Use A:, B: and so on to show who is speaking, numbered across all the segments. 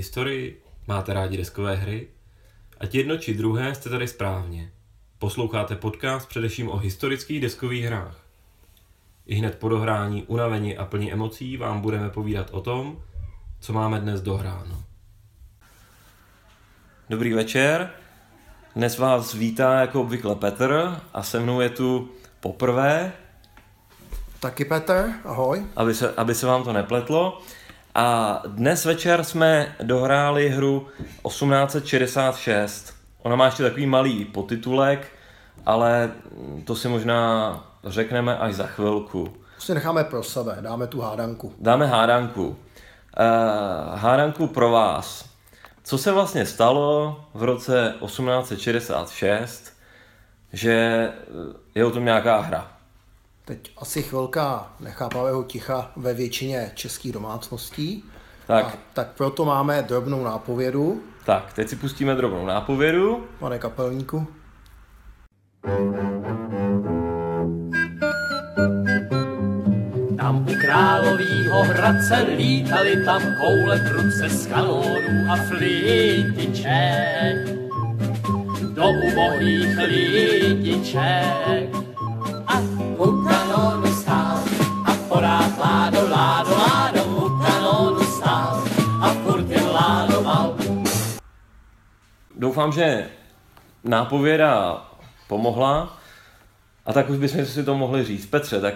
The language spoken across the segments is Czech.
A: Máte rádi historii? Máte rádi deskové hry? Ať jedno či druhé jste tady správně. Posloucháte podcast především o historických deskových hrách. I hned po dohrání, unavení a plní emocí vám budeme povídat o tom, co máme dnes dohráno. Dobrý večer. Dnes vás vítá jako obvykle Petr a se mnou je tu poprvé.
B: Taky Petr, ahoj.
A: Aby se, aby se vám to nepletlo. A dnes večer jsme dohráli hru 1866. Ona má ještě takový malý potitulek, ale to si možná řekneme až za chvilku.
B: To si necháme pro sebe, dáme tu hádanku.
A: Dáme hádanku. Uh, hádanku pro vás. Co se vlastně stalo v roce 1866, že je o tom nějaká hra?
B: Teď asi chvilka nechápavého ticha ve většině českých domácností.
A: Tak.
B: A, tak proto máme drobnou nápovědu.
A: Tak, teď si pustíme drobnou nápovědu.
B: Pane kapelníku.
C: Tam u královýho hradce lítali tam koule prudce z kanónů a flintiček. Do ubohých lidiček. A u kanónu stál a porád ládo, ládo, ládo, u kanónu stál a furt jen ládoval.
A: Doufám, že nápověda pomohla a tak už bychom si to mohli říct. Petře, tak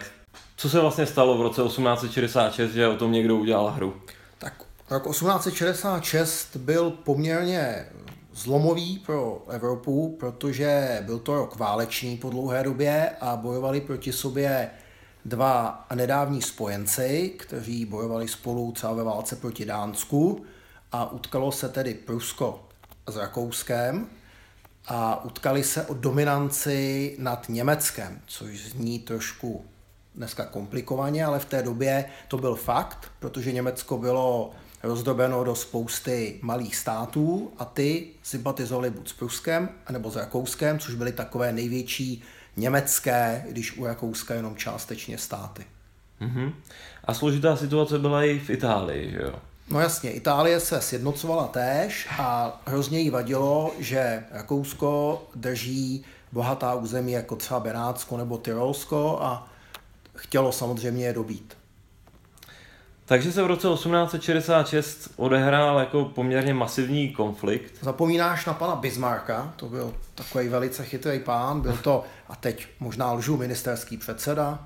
A: co se vlastně stalo v roce 1866, že o tom někdo udělal hru?
B: Tak rok 1866 byl poměrně zlomový pro Evropu, protože byl to rok válečný po dlouhé době a bojovali proti sobě dva nedávní spojenci, kteří bojovali spolu třeba ve válce proti Dánsku. A utkalo se tedy Prusko s Rakouskem a utkali se o dominanci nad Německem, což zní trošku dneska komplikovaně, ale v té době to byl fakt, protože Německo bylo rozdrobeno do spousty malých států a ty sympatizovali buď s Pruskem, anebo s Rakouskem, což byly takové největší německé, když u Rakouska jenom částečně státy.
A: Mm-hmm. A složitá situace byla i v Itálii, že jo?
B: No jasně, Itálie se sjednocovala též a hrozně jí vadilo, že Rakousko drží bohatá území jako třeba Benátsko nebo Tyrolsko a chtělo samozřejmě je dobít.
A: Takže se v roce 1866 odehrál jako poměrně masivní konflikt.
B: Zapomínáš na pana Bismarcka, to byl takový velice chytrý pán, byl to, a teď možná lžu, ministerský předseda,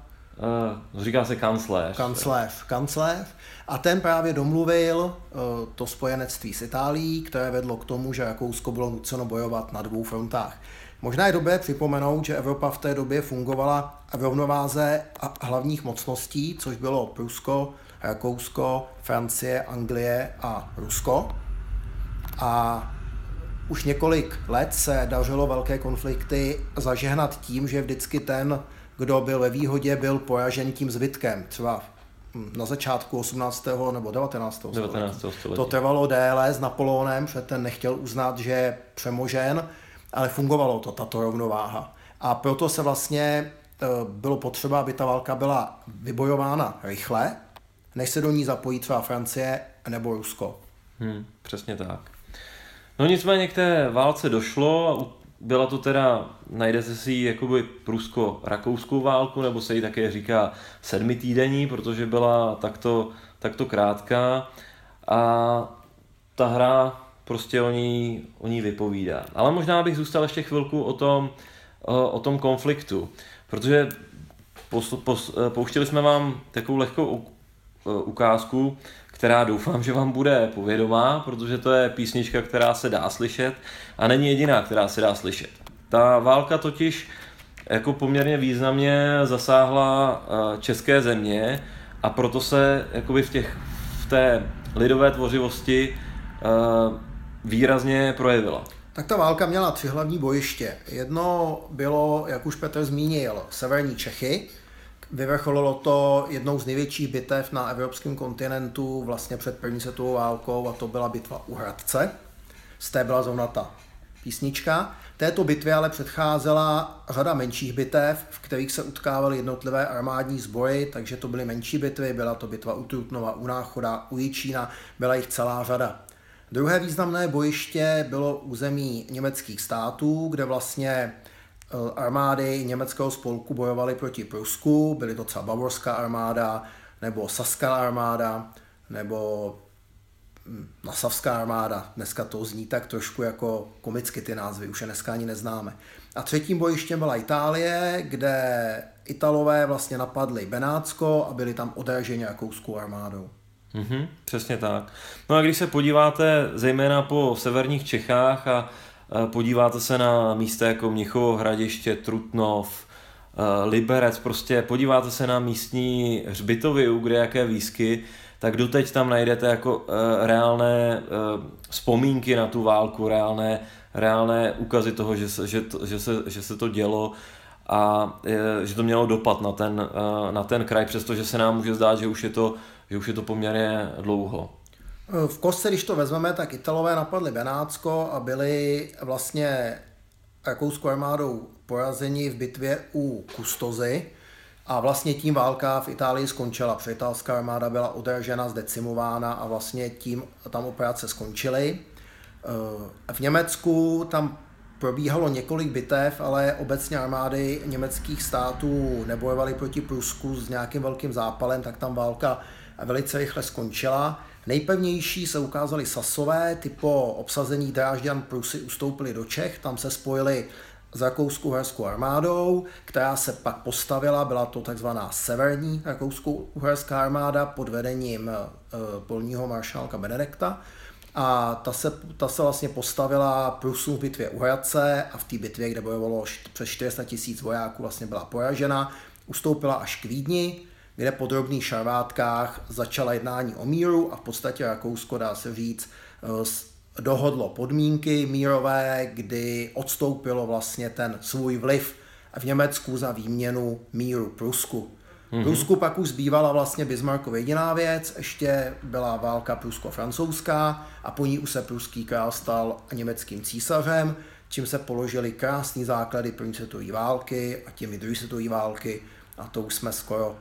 A: Uh, říká se kancléř.
B: Kancléř, kancléř. A ten právě domluvil uh, to spojenectví s Itálií, které vedlo k tomu, že Rakousko bylo nuceno bojovat na dvou frontách. Možná je dobré připomenout, že Evropa v té době fungovala v rovnováze hlavních mocností, což bylo Prusko, Rakousko, Francie, Anglie a Rusko. A už několik let se dařilo velké konflikty zažehnat tím, že vždycky ten, kdo byl ve výhodě, byl poražen tím zbytkem. Třeba na začátku 18. nebo 19.
A: 19. století.
B: To trvalo déle s Napoleonem, protože ten nechtěl uznat, že je přemožen, ale fungovalo to, tato rovnováha. A proto se vlastně bylo potřeba, aby ta válka byla vybojována rychle, než se do ní zapojí třeba Francie nebo Rusko.
A: Hmm, přesně tak. No nicméně k té válce došlo a byla to teda, najdete si ji jakoby prusko-rakouskou válku, nebo se jí také říká sedmi týdení, protože byla takto, takto krátká a ta hra prostě o ní, o ní vypovídá. Ale možná bych zůstal ještě chvilku o tom, o, tom konfliktu, protože pos, pos, pouštili jsme vám takovou lehkou ukázku, která doufám, že vám bude povědomá, protože to je písnička, která se dá slyšet a není jediná, která se dá slyšet. Ta válka totiž jako poměrně významně zasáhla české země a proto se jakoby v, těch, v té lidové tvořivosti výrazně projevila.
B: Tak ta válka měla tři hlavní bojiště. Jedno bylo, jak už Petr zmínil, severní Čechy, Vyvrcholilo to jednou z největších bitev na evropském kontinentu vlastně před první světovou válkou a to byla bitva u Hradce. Z té byla zrovna ta písnička. Této bitvě ale předcházela řada menších bitev, v kterých se utkávaly jednotlivé armádní sbory, takže to byly menší bitvy, byla to bitva u Trutnova, u Náchoda, u Jičína, byla jich celá řada. Druhé významné bojiště bylo území německých států, kde vlastně armády německého spolku bojovaly proti Prusku, byly to třeba Bavorská armáda, nebo Saská armáda, nebo hm, Nasavská armáda. Dneska to zní tak trošku jako komicky ty názvy, už je dneska ani neznáme. A třetím bojištěm byla Itálie, kde Italové vlastně napadli Benátsko a byli tam odraženi rakouskou armádou.
A: Mm-hmm, přesně tak. No a když se podíváte zejména po severních Čechách a podíváte se na místa jako Mnichovo hradiště, Trutnov, Liberec, prostě podíváte se na místní hřbitovy, kde jaké výsky, tak doteď tam najdete jako reálné vzpomínky na tu válku, reálné, reálné ukazy toho, že se, že, to, že, se, že se to dělo a že to mělo dopad na ten, na ten kraj, přestože se nám může zdát, že už je to že už je to poměrně dlouho.
B: V kostce, když to vezmeme, tak Italové napadli Benátsko a byli vlastně rakouskou armádou porazeni v bitvě u Kustozy a vlastně tím válka v Itálii skončila, protože italská armáda byla odražena, zdecimována a vlastně tím tam operace skončily. V Německu tam probíhalo několik bitev, ale obecně armády německých států nebojovaly proti Prusku s nějakým velkým zápalem, tak tam válka velice rychle skončila. Nejpevnější se ukázali Sasové, ty po obsazení Drážďan Prusy ustoupili do Čech, tam se spojili s rakouskou herskou armádou, která se pak postavila, byla to takzvaná severní rakouskou uherská armáda pod vedením eh, polního maršálka Benedekta. A ta se, ta se vlastně postavila Prusům v bitvě u Hradce a v té bitvě, kde bojovalo přes 400 tisíc vojáků, vlastně byla poražena. Ustoupila až k Vídni, kde po drobných šarvátkách začala jednání o míru a v podstatě Rakousko, dá se říct, eh, dohodlo podmínky mírové, kdy odstoupilo vlastně ten svůj vliv v Německu za výměnu míru Prusku. Mm-hmm. Prusku pak už zbývala vlastně Bismarckova jediná věc, ještě byla válka prusko-francouzská a po ní už se pruský král stal německým císařem, čím se položily krásné základy první světové války a těmi druhé světové války a to už jsme skoro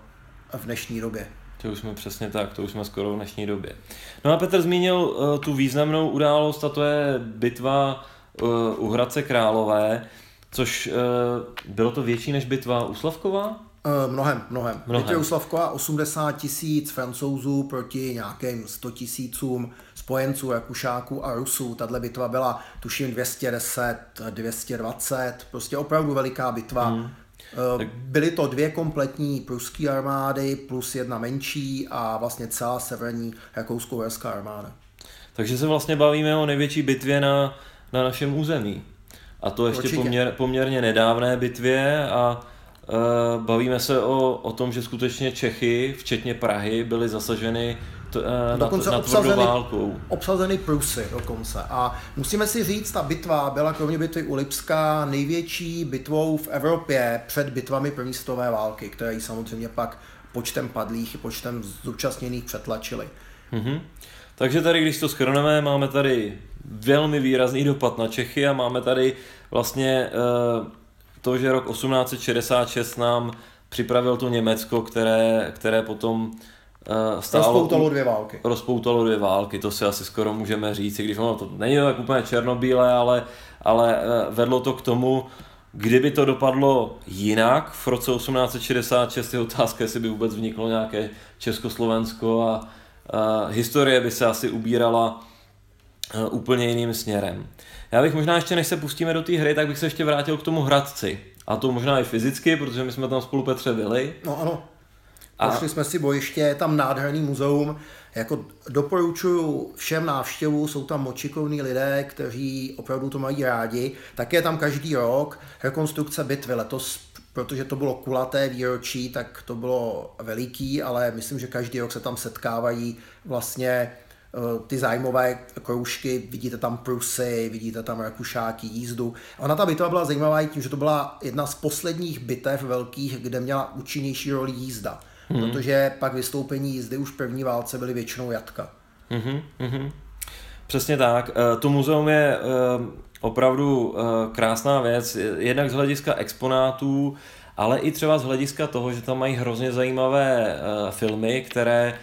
B: v dnešní době.
A: To už jsme přesně tak, to už jsme skoro v dnešní době. No a Petr zmínil uh, tu významnou událost a to je bitva uh, u Hradce Králové, což uh, bylo to větší než bitva u Slavkova?
B: Uh, mnohem, mnohem. mnohem. Bitva u Slavkova 80 tisíc francouzů proti nějakým 100 tisícům spojenců, Rakušáků a Rusů. Tahle bitva byla tuším 210, 220, prostě opravdu veliká bitva. Hmm Eh, byly to dvě kompletní pruské armády plus jedna menší a vlastně celá severní rakousko-uherská armáda.
A: Takže se vlastně bavíme o největší bitvě na, na našem území. A to ještě poměr, poměrně nedávné bitvě a e, bavíme se o, o tom, že skutečně Čechy, včetně Prahy, byly zasaženy t, uh, dokonce nad, obsazeny, válkou.
B: obsazeny Prusy dokonce. A musíme si říct, ta bitva byla kromě bitvy u Lipska největší bitvou v Evropě před bitvami první světové války, které ji samozřejmě pak počtem padlých i počtem zúčastněných přetlačily.
A: Mm-hmm. Takže tady, když to schrneme, máme tady velmi výrazný dopad na Čechy a máme tady vlastně uh, to, že rok 1866 nám připravil to Německo, které, které potom
B: Uh, stálo, rozpoutalo dvě války.
A: Rozpoutalo dvě války, to si asi skoro můžeme říct, když ono to není tak úplně černobílé, ale, ale uh, vedlo to k tomu, kdyby to dopadlo jinak v roce 1866, je otázka, jestli by vůbec vzniklo nějaké Československo a uh, historie by se asi ubírala úplně jiným směrem. Já bych možná ještě, než se pustíme do té hry, tak bych se ještě vrátil k tomu Hradci. A to možná i fyzicky, protože my jsme tam spolu Petře byli.
B: No ano. A... Pošli jsme si bojiště, je tam nádherný muzeum, jako doporučuju všem návštěvu, jsou tam močikovní lidé, kteří opravdu to mají rádi. Tak je tam každý rok rekonstrukce bitvy. Letos, protože to bylo kulaté výročí, tak to bylo veliký, ale myslím, že každý rok se tam setkávají vlastně eh, ty zájmové kroužky, vidíte tam Prusy, vidíte tam Rakušáky, jízdu. Ona ta bitva byla zajímavá i tím, že to byla jedna z posledních bitev velkých, kde měla účinnější roli jízda hmm. protože pak vystoupení jízdy už v první válce byly většinou jatka.
A: Hmm, hmm. Přesně tak. Eh, to muzeum je eh, opravdu eh, krásná věc, jednak z hlediska exponátů, ale i třeba z hlediska toho, že tam mají hrozně zajímavé filmy, které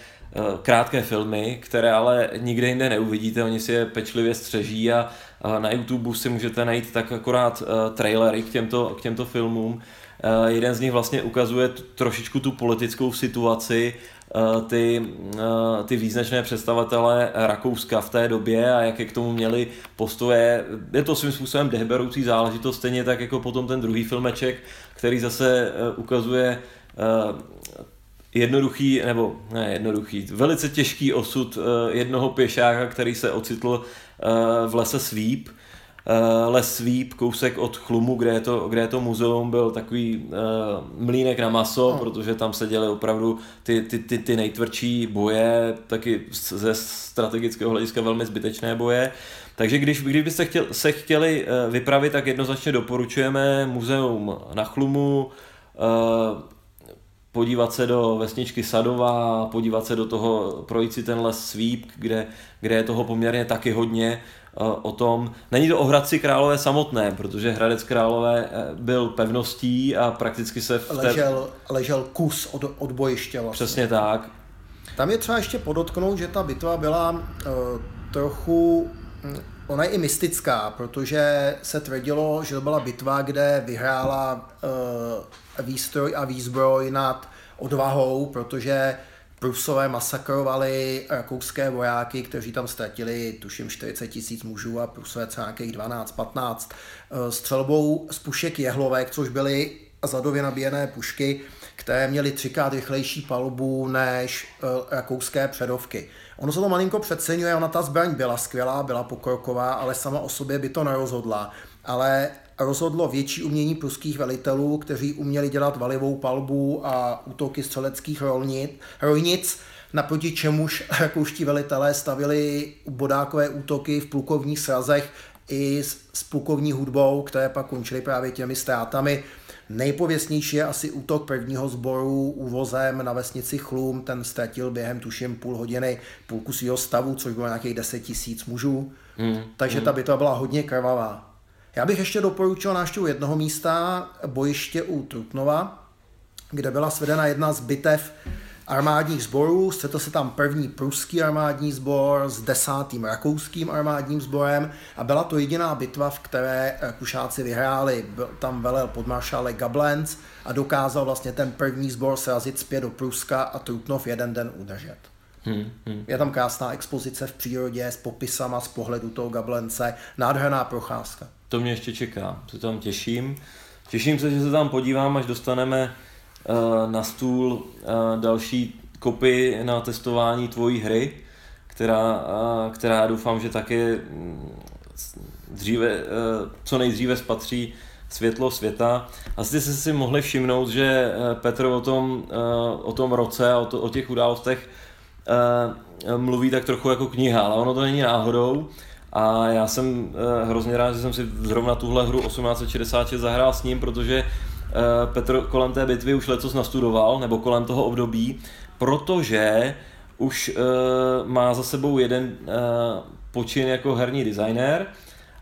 A: krátké filmy, které ale nikde jinde neuvidíte, oni si je pečlivě střeží a na YouTube si můžete najít tak akorát trailery k těmto, k těmto filmům. Jeden z nich vlastně ukazuje trošičku tu politickou situaci Eh, ty, eh, ty význačné představitele Rakouska v té době a jaké k tomu měli postoje. Je to svým způsobem deberoucí záležitost, stejně tak jako potom ten druhý filmeček, který zase eh, ukazuje jednoduchý, nebo ne jednoduchý, velice těžký osud jednoho pěšáka, který se ocitl v lese Svíp, Eh, Les Sweep, kousek od Chlumu, kde je to, kde je to muzeum, byl takový uh, mlínek na maso, no. protože tam se děly opravdu ty, ty, ty, ty nejtvrdší boje, taky ze strategického hlediska velmi zbytečné boje. Takže když, kdybyste chtěl, se chtěli uh, vypravit, tak jednoznačně doporučujeme muzeum na Chlumu, uh, podívat se do vesničky Sadova, podívat se do toho, projít si ten les Sweep, kde, kde je toho poměrně taky hodně o tom. Není to o Hradci Králové samotné, protože Hradec Králové eh, byl pevností a prakticky se v té...
B: ležel, ležel kus od, od bojiště vlastně.
A: Přesně tak.
B: Tam je třeba ještě podotknout, že ta bitva byla uh, trochu hm, Ona je i mystická, protože se tvrdilo, že to byla bitva, kde vyhrála uh, výstroj a výzbroj nad odvahou, protože Prusové masakrovali rakouské vojáky, kteří tam ztratili, tuším, 40 tisíc mužů a Prusové třeba nějakých 12-15 eh, střelbou z pušek jehlovek, což byly zadově nabíjené pušky, které měly třikrát rychlejší palbu než eh, rakouské předovky. Ono se to malinko přeceňuje, ona ta zbraň byla skvělá, byla pokroková, ale sama o sobě by to nerozhodla. Ale rozhodlo větší umění pruských velitelů, kteří uměli dělat valivou palbu a útoky střeleckých rolnit, rojnic, naproti čemuž rakouští velitelé stavili bodákové útoky v plukovních srazech i s, plukovní hudbou, které pak končily právě těmi ztrátami. Nejpověstnější je asi útok prvního sboru úvozem na vesnici Chlum, ten ztratil během tuším půl hodiny půlku svého stavu, což bylo nějakých 10 tisíc mužů. Mm, Takže mm. ta bitva byla hodně krvavá. Já bych ještě doporučil návštěvu jednoho místa, bojiště u Trutnova, kde byla svedena jedna z bitev armádních sborů. Střetl se tam první pruský armádní sbor s desátým rakouským armádním sborem a byla to jediná bitva, v které Rakušáci vyhráli. Byl tam velel podmaršále Gablenz a dokázal vlastně ten první sbor srazit zpět do Pruska a Trutnov jeden den udržet. Hmm, hmm. Je tam krásná expozice v přírodě s popisama z pohledu toho Gablence, nádherná procházka
A: to mě ještě čeká, se tam těším. Těším se, že se tam podívám, až dostaneme uh, na stůl uh, další kopy na testování tvojí hry, která, uh, která doufám, že taky mm, dříve, uh, co nejdříve spatří světlo světa. Asi jste si mohli všimnout, že Petr o tom, o tom roce a o, to, o těch událostech mluví tak trochu jako kniha, ale ono to není náhodou. A já jsem uh, hrozně rád, že jsem si zrovna tuhle hru 1866 zahrál s ním, protože uh, Petr kolem té bitvy už letos nastudoval, nebo kolem toho období, protože už má za sebou jeden počin jako herní designer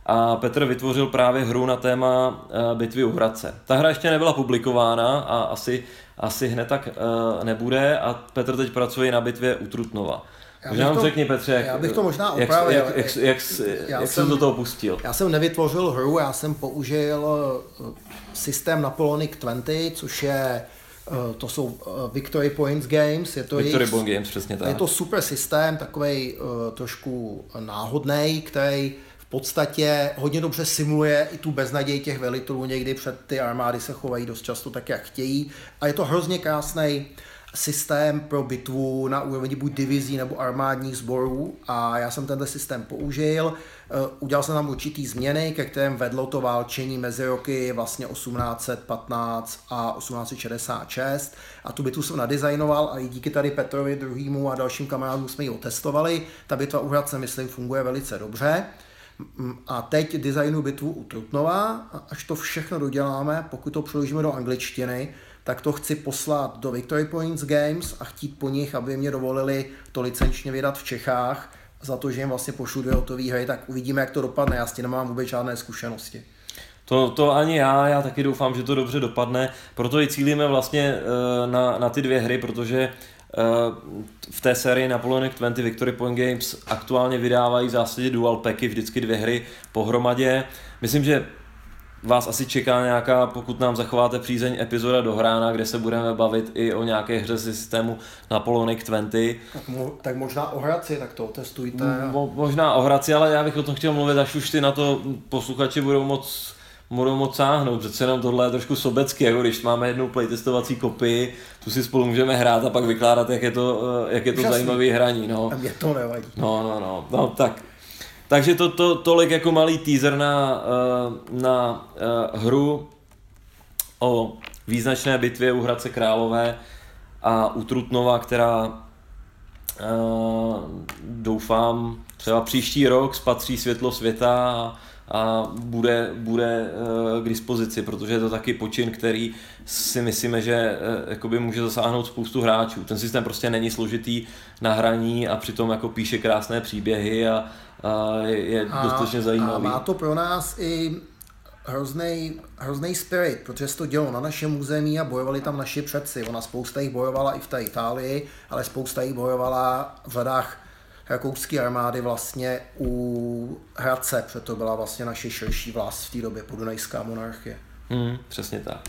A: a Petr vytvořil právě hru na téma bitvy u Hradce. Ta hra ještě nebyla publikována a asi, asi hned tak uh, nebude a Petr teď pracuje na bitvě u Trutnova. Možná nám řekni, Petře, jak,
B: já bych to možná
A: opravil. Jak, jak, jak, jak, jak jsem do toho pustil?
B: Já jsem nevytvořil hru, já jsem použil eh, systém Napoleonic 20, což je eh, to jsou Victory Points Games.
A: Je to Victory Points Games, přesně tak.
B: Je to super systém, takový trošku náhodný, který podstatě hodně dobře simuluje i tu beznaděj těch velitelů. Někdy před ty armády se chovají dost často tak, jak chtějí. A je to hrozně krásný systém pro bitvu na úrovni buď divizí nebo armádních sborů a já jsem tenhle systém použil. Eh, udělal jsem tam určitý změny, ke kterým vedlo to válčení mezi roky vlastně 1815 a 1866 a tu bitvu jsem nadizajnoval a i díky tady Petrovi druhýmu a dalším kamarádům jsme ji otestovali. Ta bitva u Hradce, myslím, funguje velice dobře. A teď designu bitvu u Trutnova, až to všechno doděláme, pokud to přeložíme do angličtiny, tak to chci poslat do Victory Points Games a chtít po nich, aby mě dovolili to licenčně vydat v Čechách za to, že jim vlastně pošlu dvě hotové hry, tak uvidíme, jak to dopadne. Já s tím nemám vůbec žádné zkušenosti.
A: To, to ani já, já taky doufám, že to dobře dopadne, proto i cílíme vlastně eh, na, na ty dvě hry, protože v té sérii Napoleonic 20 Victory Point Games aktuálně vydávají v zásadě dual packy, vždycky dvě hry pohromadě. Myslím, že vás asi čeká nějaká, pokud nám zachováte přízeň, epizoda do hrána, kde se budeme bavit i o nějaké hře z systému Napoleonic 20.
B: Tak, mo, tak možná o Hradci, tak to testujte.
A: Mo, možná o Hradci, ale já bych o tom chtěl mluvit, až už ty na to posluchači budou moc budou moc sáhnout, přece jenom tohle je trošku sobecky, jako když máme jednu playtestovací kopii, tu si spolu můžeme hrát a pak vykládat, jak je to, eh, jak je to zajímavý hraní. No.
B: A mě to nevadí.
A: No, no, no, no, tak. Takže to, to, tolik jako malý teaser na, eh, na uh, hru o význačné bitvě u Hradce Králové a u Trutnova, která doufám třeba příští rok spatří světlo světa a, a bude, bude k dispozici, protože je to taky počin, který si myslíme, že jakoby může zasáhnout spoustu hráčů. Ten systém prostě není složitý na hraní a přitom jako píše krásné příběhy a, a je, je a, dostatečně zajímavý.
B: A má to pro nás i hrozný, hrozný spirit, protože se to dělo na našem území a bojovali tam naši předci. Ona spousta jich bojovala i v té Itálii, ale spousta jich bojovala v řadách rakouské armády vlastně u Hradce, protože to byla vlastně naše širší vlast v té době, podunajská monarchie.
A: Hmm, přesně tak.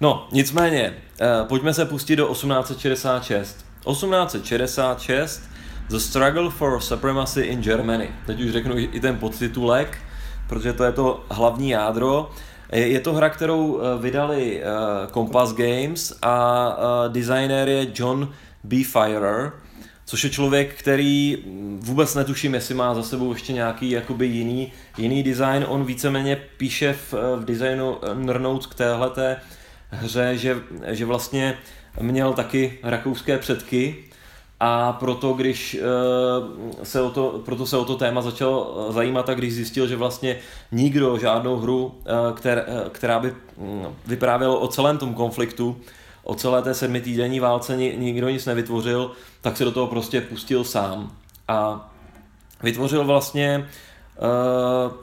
A: No, nicméně, eh, pojďme se pustit do 1866. 1866 The Struggle for Supremacy in Germany. Teď už řeknu i ten podtitulek, protože to je to hlavní jádro. Je to hra, kterou eh, vydali eh, Compass Games a eh, designér je John B. Firer, což je člověk, který vůbec netuším, jestli má za sebou ještě nějaký jakoby jiný, jiný design. On víceméně píše v, v designu Notes k téhleté hře, že, že vlastně měl taky rakouské předky, a proto, když eh, se o to, proto se o to téma začal eh, zajímat a když zjistil, že vlastně nikdo žádnou hru, která, eh, která by mm, vyprávěla o celém tom konfliktu, o celé té sedmi týdenní válce nikdo nic nevytvořil, tak se do toho prostě pustil sám. A vytvořil vlastně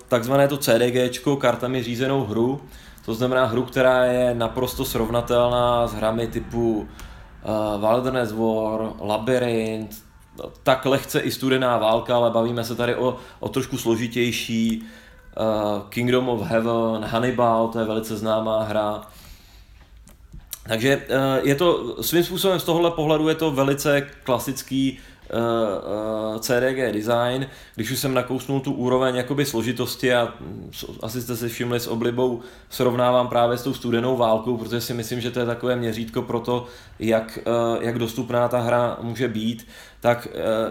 A: takzvané to CDG, kartami řízenou hru, to znamená hru, která je naprosto srovnatelná s hrami typu uh, Wilderness War, Labyrinth, tak lehce i studená válka, ale bavíme se tady o, o trošku složitější uh, Kingdom of Heaven, Hannibal, to je velice známá hra. Takže uh, je to svým způsobem z tohohle pohledu je to velice klasický uh, uh, CDG design, když už jsem nakousnul tu úroveň jakoby složitosti a asi jste si všimli s oblibou srovnávám právě s tou studenou válkou, protože si myslím, že to je takové měřítko pro to, jak, jak dostupná ta hra může být, tak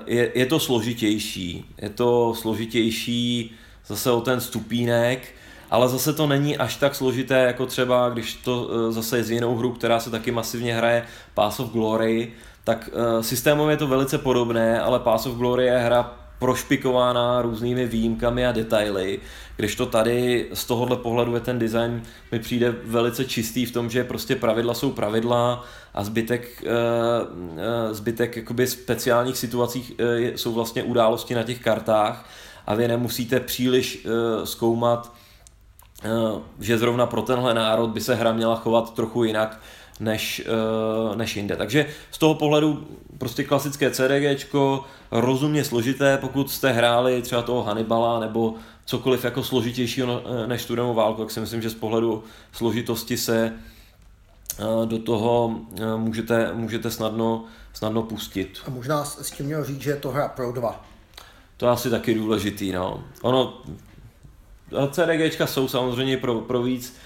A: je, je to složitější. Je to složitější zase o ten stupínek, ale zase to není až tak složité, jako třeba když to zase je z jinou hru, která se taky masivně hraje Pass of Glory, tak uh, systémově je to velice podobné, ale Pass of Glory je hra prošpikována různými výjimkami a detaily, když to tady z tohohle pohledu je ten design mi přijde velice čistý v tom, že prostě pravidla jsou pravidla a zbytek, uh, zbytek jakoby speciálních situacích uh, jsou vlastně události na těch kartách a vy nemusíte příliš zkoumat, že zrovna pro tenhle národ by se hra měla chovat trochu jinak, než, uh, než jinde. Takže z toho pohledu prostě klasické CDG, rozumně složité, pokud jste hráli třeba toho Hannibala nebo cokoliv jako složitějšího eh, než studenou válku, tak si myslím, že z pohledu složitosti se do toho můžete, můžete snadno, snadno pustit.
B: A možná s tím měl říct, že je to hra pro dva.
A: To je asi taky důležitý, no. Ono, CDGčka jsou samozřejmě pro, pro víc,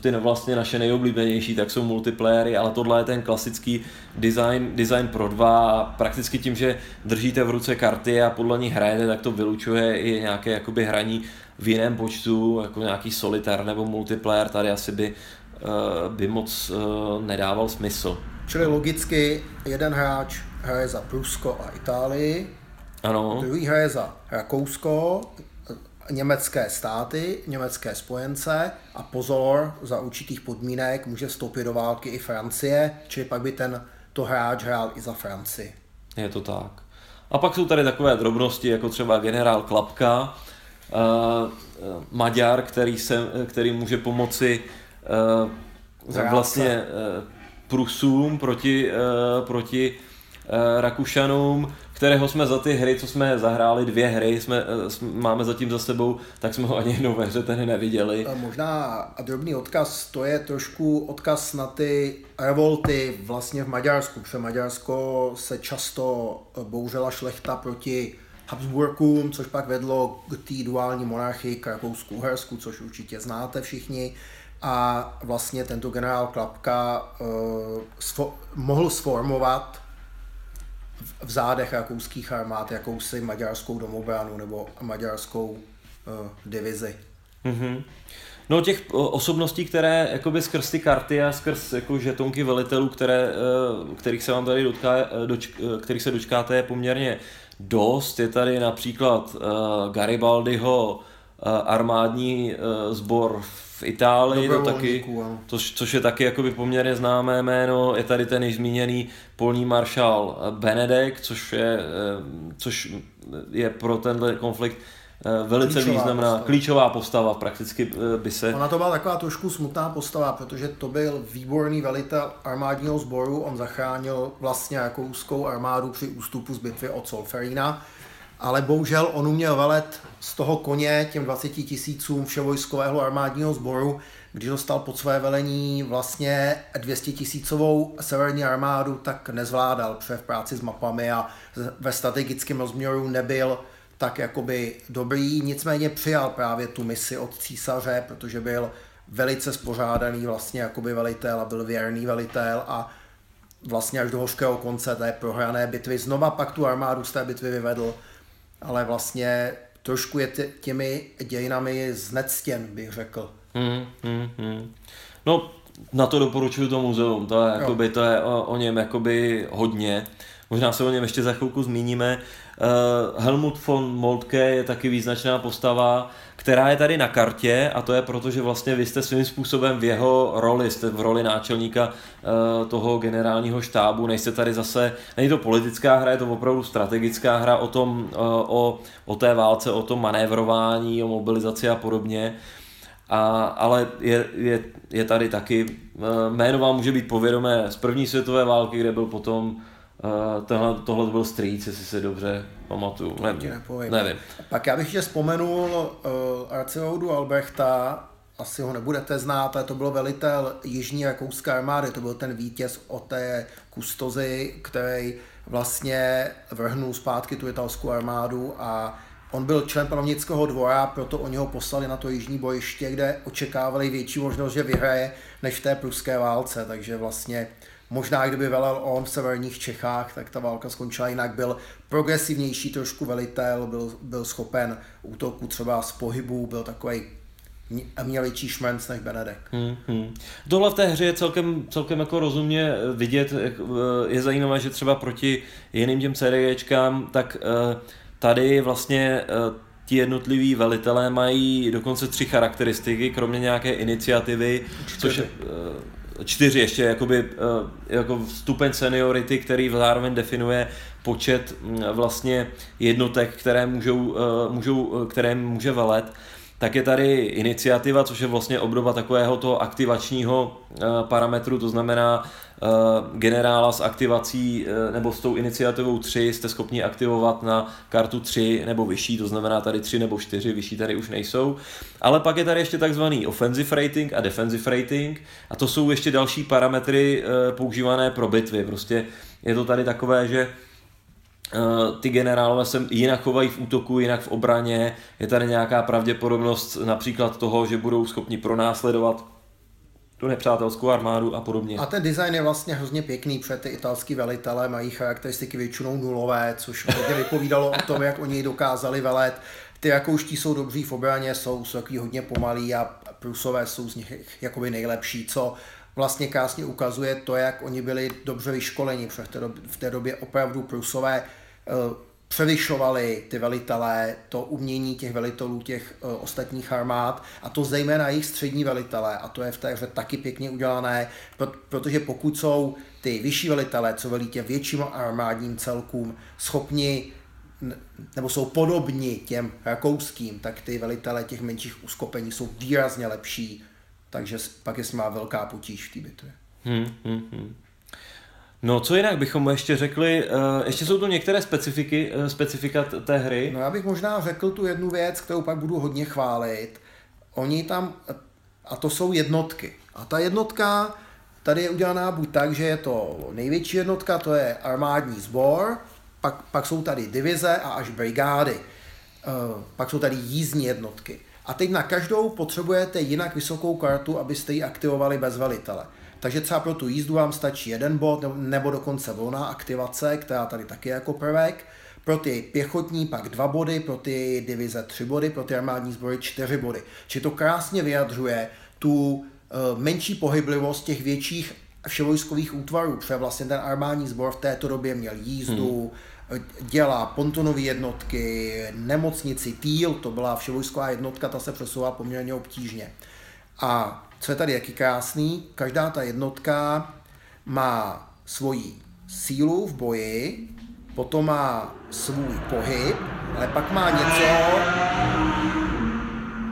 A: ty vlastně naše nejoblíbenější, tak jsou multiplayery, ale tohle je ten klasický design, design pro dva a prakticky tím, že držíte v ruce karty a podle ní hrajete, tak to vylučuje i nějaké jakoby hraní v jiném počtu, jako nějaký solitar nebo multiplayer, tady asi by, uh, by moc uh, nedával smysl.
B: Čili logicky jeden hráč hraje za Prusko a Itálii,
A: ano.
B: druhý hraje za Rakousko, německé státy, německé spojence a pozor, za určitých podmínek může vstoupit do války i Francie, čili pak by ten to hráč hrál i za Francii.
A: Je to tak. A pak jsou tady takové drobnosti, jako třeba generál Klapka, uh, Maďar, který, se, který může pomoci uh, vlastně uh, Prusům proti, uh, proti Rakušanům, kterého jsme za ty hry, co jsme zahráli, dvě hry, jsme, máme zatím za sebou, tak jsme ho ani jednou ve hře ten neviděli.
B: Možná a drobný odkaz, to je trošku odkaz na ty revolty vlastně v Maďarsku, protože Maďarsko se často bouřela šlechta proti Habsburkům, což pak vedlo k té duální monarchii k Rakousku-Uhersku, což určitě znáte všichni. A vlastně tento generál Klapka uh, sfo- mohl sformovat v zádech rakouských armád jakousi maďarskou domobranu nebo maďarskou uh, divizi.
A: Mm-hmm. No těch osobností, které jakoby skrz ty karty a skrz jako žetonky velitelů, které, eh, kterých se vám tady dočká, doč, kterých se dočkáte, je poměrně dost. Je tady například uh, Garibaldiho uh, armádní uh, sbor v Itálii, to taky, to, což je taky jakoby poměrně známé jméno. Je tady ten již zmíněný polní maršál Benedek, což je, což je pro tenhle konflikt velice klíčová významná, postava. klíčová postava prakticky by se...
B: Ona to byla taková trošku smutná postava, protože to byl výborný velitel armádního sboru, on zachránil vlastně rakouskou armádu při ústupu z bitvy od Solferina, ale bohužel on uměl velet z toho koně těm 20 tisícům vševojskového armádního sboru, když dostal pod své velení vlastně 200 tisícovou severní armádu, tak nezvládal, protože v práci s mapami a ve strategickém rozměru nebyl tak jakoby dobrý, nicméně přijal právě tu misi od císaře, protože byl velice spořádaný vlastně jakoby velitel a byl věrný velitel a vlastně až do hořkého konce té prohrané bitvy. Znova pak tu armádu z té bitvy vyvedl ale vlastně trošku je těmi dějinami znectěn, bych řekl.
A: Hmm, hmm, hmm. No, na to doporučuju to muzeum, to je, jakoby, to je o, o něm jakoby hodně. Možná se o něm ještě za chvilku zmíníme. Uh, Helmut von Moltke je taky význačná postava, která je tady na kartě a to je proto, že vlastně vy jste svým způsobem v jeho roli, jste v roli náčelníka uh, toho generálního štábu, nejste tady zase, není to politická hra, je to opravdu strategická hra o tom, uh, o, o té válce, o tom manévrování, o mobilizaci a podobně. A, ale je, je, je tady taky, jméno vám může být povědomé z první světové války, kde byl potom Uh, tohle, tohle byl strýc, jestli se dobře pamatuju. Nevím. nevím.
B: Pak já bych ještě vzpomenul uh, Arceudu Albrechta, asi ho nebudete znát, ale to byl velitel Jižní rakouské armády, to byl ten vítěz o té kustozy, který vlastně vrhnul zpátky tu italskou armádu a on byl člen panovnického dvora, proto oni ho poslali na to jižní bojiště, kde očekávali větší možnost, že vyhraje, než v té pruské válce, takže vlastně Možná kdyby velel on v severních Čechách, tak ta válka skončila jinak. Byl progresivnější trošku velitel, byl, byl schopen útoku třeba z pohybu, byl takový měl větší šmenc než Benedek. Hmm,
A: hmm. Tohle v té hře je celkem, celkem jako rozumně vidět. Je zajímavé, že třeba proti jiným těm CDGčkám, tak eh, tady vlastně eh, ti jednotliví velitelé mají dokonce tři charakteristiky, kromě nějaké iniciativy, Čtyři. což je, eh, čtyři ještě, jakoby, eh, jako stupeň seniority, který zároveň definuje počet mm, vlastně jednotek, které můžou, eh, můžou, eh, které může velet tak je tady iniciativa, což je vlastně obdoba takového toho aktivačního parametru, to znamená generála s aktivací nebo s tou iniciativou 3 jste schopni aktivovat na kartu 3 nebo vyšší, to znamená tady 3 nebo 4, vyšší tady už nejsou. Ale pak je tady ještě takzvaný offensive rating a defensive rating a to jsou ještě další parametry používané pro bitvy. Prostě je to tady takové, že Eh, ty generálové se jinak chovají v útoku, jinak v obraně, je tady nějaká pravděpodobnost například toho, že budou schopni pronásledovat tu nepřátelskou armádu a podobně.
B: A ten design je vlastně hrozně pěkný, protože ty italský velitelé mají charakteristiky většinou nulové, což hodně vypovídalo o tom, jak oni dokázali velet. Ty rakouští jsou dobří v obraně, jsou, jsou takový hodně pomalí a Prusové jsou z nich jakoby nejlepší, co vlastně krásně ukazuje to, jak oni byli dobře vyškoleni, protože v té době, opravdu Prusové Eh, převyšovali ty velitelé, to umění těch velitelů těch uh, ostatních armád a to zejména jejich střední velitelé a to je v té hře taky pěkně udělané, protože pokud jsou ty vyšší velitelé, co velí těm větším armádním celkům, schopni nebo jsou podobni těm rakouským, tak ty velitelé těch menších uskopení jsou výrazně lepší, takže pak je s nimi velká potíž v té bitvě.
A: Hmm, hmm, hmm. No, co jinak bychom mu ještě řekli, uh, ještě jsou tu některé specifiky, uh, specifika té hry.
B: No já bych možná řekl tu jednu věc, kterou pak budu hodně chválit. Oni tam, a to jsou jednotky. A ta jednotka tady je udělaná buď tak, že je to největší jednotka, to je armádní sbor, pak, pak jsou tady divize a až brigády. Uh, pak jsou tady jízdní jednotky. A teď na každou potřebujete jinak vysokou kartu, abyste ji aktivovali bez velitele. Takže třeba pro tu jízdu vám stačí jeden bod nebo- dokonce volná aktivace, která tady taky je jako prvek. Pro ty pěchotní pak dva body, pro ty divize tři body, pro ty armádní sbory čtyři body. Či to krásně vyjadřuje tu eh, menší pohyblivost těch větších vševojskových útvarů, protože vlastně ten armádní sbor v této době měl jízdu, hmm. dělá pontonové jednotky, nemocnici, týl, to byla vševojsková jednotka, ta se přesouvá poměrně obtížně. A co je tady jaký krásný, každá ta jednotka má svoji sílu v boji, potom má svůj pohyb, ale pak má něco,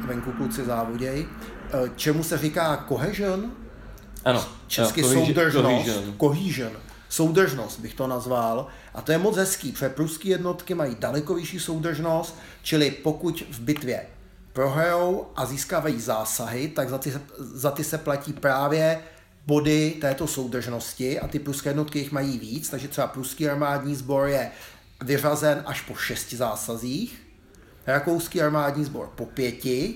B: venku kluci závoděj, eh, čemu se říká cohesion,
A: Ano,
B: česky
A: jo, cohesion-
B: soudržnost,
A: cohesion.
B: cohesion, soudržnost bych to nazval. A to je moc hezký, protože pruské jednotky mají daleko vyšší soudržnost, čili pokud v bitvě prohrajou a získávají zásahy, tak za ty, se- za ty se platí právě body této soudržnosti a ty pruské jednotky jich mají víc, takže třeba pruský armádní sbor je vyřazen až po šesti zásazích, rakouský armádní sbor po pěti